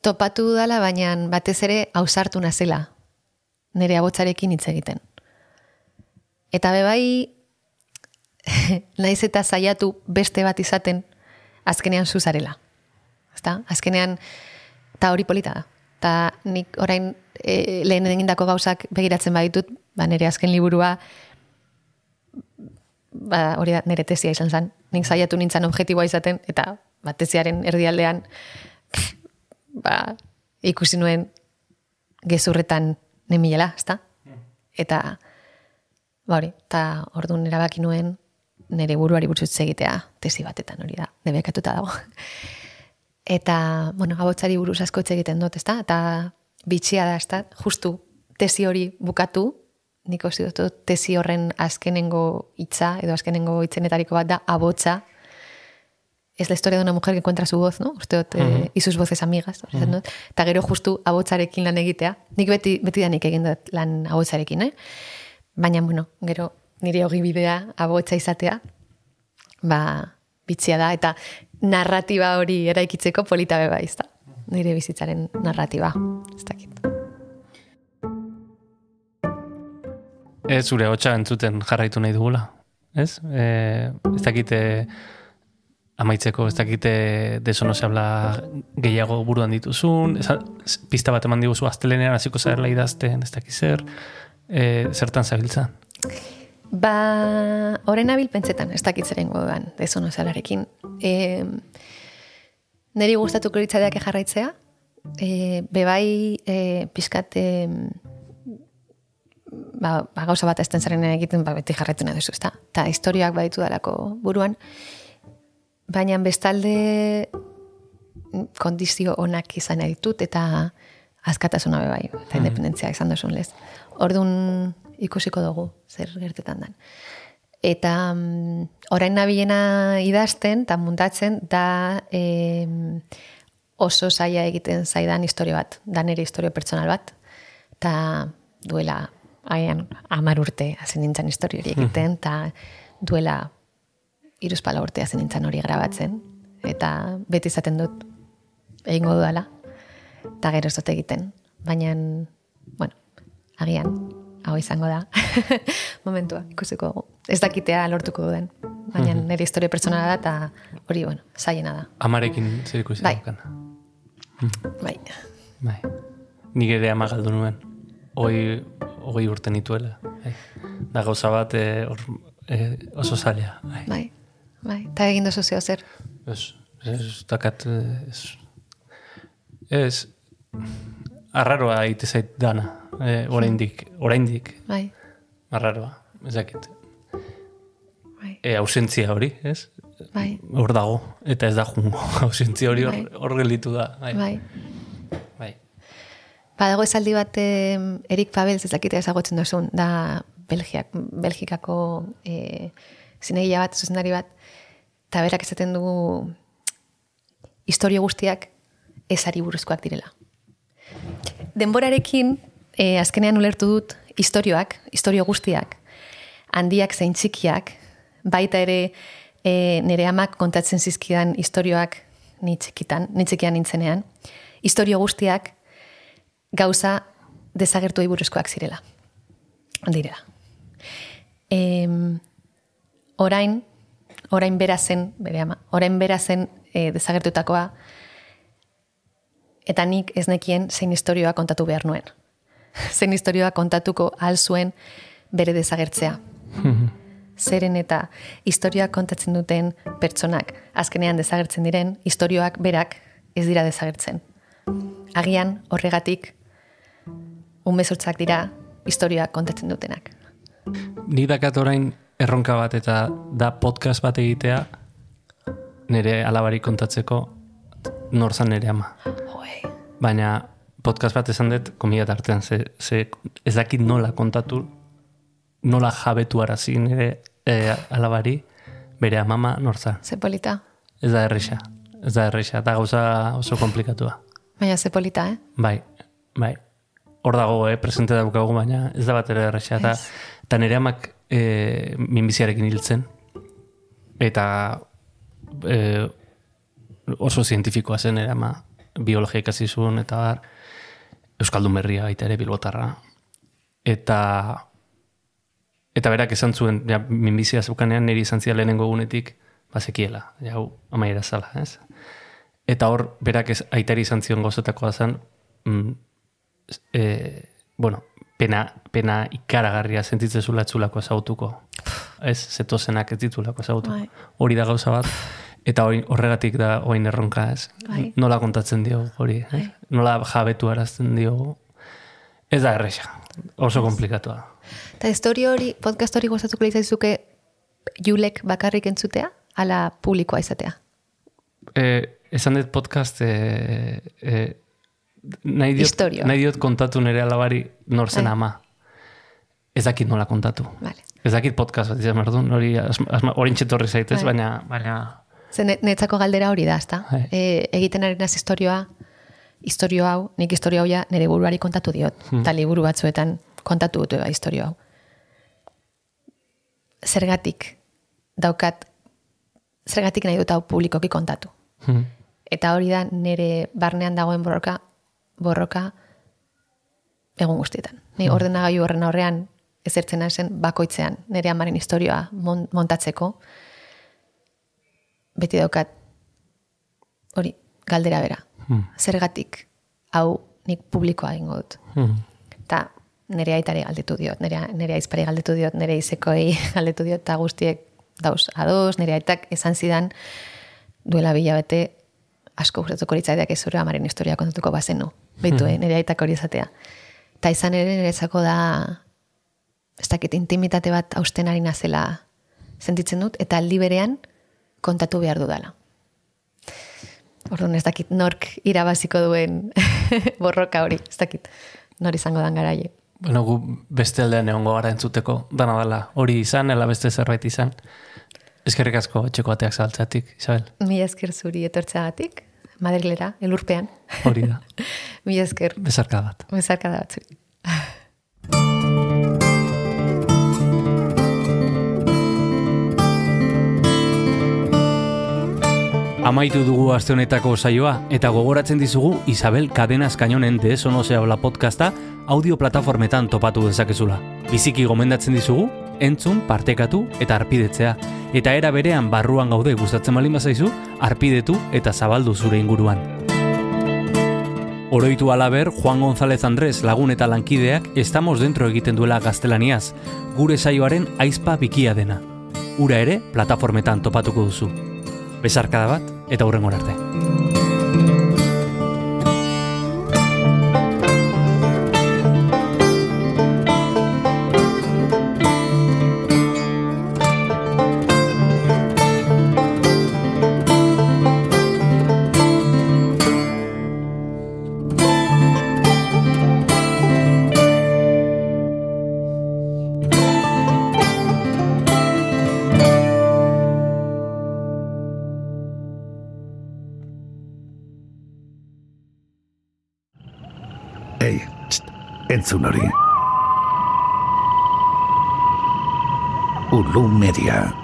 topatu dala, baina batez ere hausartu nazela nire ahotsarekin hitz egiten. Eta bebai, naiz eta saiatu beste bat izaten, azkenean zuzarela. Ezta? Azkenean, eta hori polita da. Eta nik orain e, lehen egindako gauzak begiratzen baditut, ba nire azken liburua, ba hori da nire tesia izan zen, nik saiatu nintzen objektiboa izaten, eta bateziaren erdialdean, ba, ikusi nuen gezurretan nemilela, ezta? Eta, ba hori, eta orduan erabaki nuen nire buruari buruz egitea tesi batetan hori da, debekatuta dago. Eta, bueno, abotzari buruz asko egiten dut, ezta? Eta bitxia da, ezta? Justu tesi hori bukatu, nik osi dut tesi horren azkenengo hitza edo azkenengo hitzenetariko bat da abotza. Es la historia de una mujer que encuentra su voz, ¿no? Uste dut, eh, y sus voces amigas. Uh -huh. Eta gero justu abotzarekin lan egitea. Nik beti, beti da nik egin dut lan abotzarekin, eh? Baina, bueno, gero nire hogi bidea abotza izatea, ba, bitxia da, eta narratiba hori eraikitzeko polita beba izta. Nire bizitzaren narratiba. Ez dakit. Ez zure hotxa entzuten jarraitu nahi dugula. Ez? E, ez dakite amaitzeko, ez dakite deso no se habla gehiago buruan dituzun, ez, pista bat eman diguzu astelenean hasiko zaherla idazten, ez dakit zer, e, zertan zabiltza? Ba, orain abil pentsetan, ez dakit zeren goduan, deso no se hablarekin. E, neri gustatuko litzadeak jarraitzea, e, bebai e, pizkat e, ba, ba, gauza bat esten zaren egiten ba, beti jarraitu nahi duzu, ezta? Ta historiak baditu dalako buruan, baina bestalde kondizio onak izan nahi ditut eta azkatasuna be bai, eta independentzia izan duzun lez. Orduan ikusiko dugu zer gertetan dan. Eta um, orain nabilena idazten eta muntatzen da e, oso zaila egiten zaidan historio bat, da nire historio pertsonal bat, eta duela haian amar urte hazen nintzen histori hori egiten, eta duela iruzpala urte hazen nintzen hori grabatzen, eta beti izaten dut egingo dudala, eta gero ez dut egiten. Baina, bueno, agian, hau izango da, momentua, ikusiko dugu. Ez dakitea lortuko duden, baina nire historia pertsonala da, eta hori, bueno, zaiena da. Amarekin zer ikusi Bai. Bai. Bai. Nik ere ama galdu nuen. Hoi, hogei urte nituela. Bai. Da gauza bat eh, hor, eh, oso zaila. Bai. Bai, bai. Eta egin duzu zeo zer. Ez, ez, dakat, eh, ez, ez, arraroa egite zait dana, eh, oraindik, oraindik, Bai, arraroa, ez dakit. Bai. E, ausentzia hori, ez? bai, Hor dago, eta ez da jungo. Ausentzia hori hor, Bai. hor gelditu da. Bai. Bai. Badago esaldi bat Erik Pabels ez dakite ezagutzen duzun, da Belgiak, Belgikako e, zinegia bat, zuzendari bat, eta berak esaten dugu historio guztiak ezari buruzkoak direla. Denborarekin, e, azkenean ulertu dut, historioak, historio guztiak, handiak zein txikiak, baita ere e, nire amak kontatzen zizkidan historioak ni txikitan, ni txikian nintzenean, historio guztiak gauza desagertu buruzkoak zirela. Direla. Em, orain, orain bera zen, bere ama, orain bera zen e, desagertutakoa, eta nik ez nekien zein historioa kontatu behar nuen. zein historioa kontatuko ahal zuen bere desagertzea. Zeren eta historioak kontatzen duten pertsonak azkenean desagertzen diren, historioak berak ez dira desagertzen. Agian horregatik umezortzak dira historioak kontatzen dutenak. Nik dakat orain erronka bat eta da podcast bat egitea nire alabari kontatzeko norzan nire ama. Baina podcast bat esan dut komida tartean, ze, ze ez dakit nola kontatu, nola jabetu arazi nire e, alabari bere amama norza. Ze polita. Ez da erresa. Ez da erresa, eta gauza oso komplikatua. Baina ze polita, eh? Bai, bai. Hor dago, eh, presente daukagu, baina ez da bat ere erresa. Eta, eta nire amak e, minbiziarekin hiltzen. Eta e, oso zientifikoa zen nire ama biologia ikasi zuen, eta bar, Euskaldun berria baita ere bilbotarra. Eta eta berak esan zuen, ja, minbizia zeukanean niri izan zia lehenengo egunetik, bazekiela, ja, hau, amaiera zala, ez? Eta hor, berak ez aitari izan zion gozetakoa zen, mm, e, bueno, pena, pena ikaragarria sentitzen zula etzulako ezautuko. Ez, zetozenak ez ditulako ezagutu. Bai. Hori da gauza bat, eta hori, horregatik da oin erronka, ez? Bai. Nola kontatzen dio hori, ez? Nola jabetu arazten dio, ez da erresa, oso komplikatua. Eta historio hori, podcast hori gustatuko litzaizuke julek bakarrik entzutea, ala publikoa izatea. E, esan dut podcast, e, e, nahi, diot, Historioa. nahi diot kontatu nire alabari nor zen Bai. ama. Ez dakit nola kontatu. Vale. Ez dakit podcast bat izan behar duen, hori orintxe torri zaitez, Bai. baina, baina Ze ne- netzako galdera hori da, ezta? E, egiten ari naz historioa, historio hau, nik historio hau ja nire buruari kontatu diot. Hmm. Eta liburu batzuetan kontatu dute ba, historio hau. Zergatik daukat, zergatik nahi dut hau publikoki kontatu. Hmm. Eta hori da nire barnean dagoen borroka, borroka egun guztietan. Ni Hmm. ordenagailu horren aurrean ezertzen hasen bakoitzean nire amaren historioa mon- montatzeko beti daukat hori galdera bera. Hmm. Zergatik hau nik publikoa egingo dut. Hmm. Eta nire aitari galdetu diot, nire, nire aizpari galdetu diot, nire izekoei galdetu diot, eta guztiek dauz ados, nire aitak esan zidan duela bila bete asko gustatuko litzaideak ez zure amaren historia kontatuko bazenu. Beitu, eh, nire aitak hori esatea. Eta izan ere niretzako da ez dakit intimitate bat hausten ari nazela sentitzen dut, eta aldi berean kontatu behar dudala. Orduan ez dakit nork irabaziko duen borroka hori, ez dakit nor izango dan garaie. Bueno, gu beste aldean egongo gara entzuteko, dana dela, hori izan, ela beste zerbait izan. Eskerrik asko etxeko bateak zabaltzatik, Isabel. Mila esker zuri etortzeagatik, Madrilera, elurpean. Hori da. Mila esker. Bezarka bat. Bezarka da bat zuri. Amaitu dugu aste honetako saioa eta gogoratzen dizugu Isabel Cadenas Cañonen de Eso no se habla podcasta audio plataformetan topatu dezakezula. Biziki gomendatzen dizugu entzun, partekatu eta arpidetzea eta era berean barruan gaude gustatzen baldin bazaizu arpidetu eta zabaldu zure inguruan. Oroitu alaber, Juan González Andrés lagun eta lankideak estamos dentro egiten duela gaztelaniaz, gure saioaren aizpa bikia dena. Ura ere, plataformetan topatuko duzu. Besarkada bat, eta hurrengo arte. Entzun hori. Ulu Media.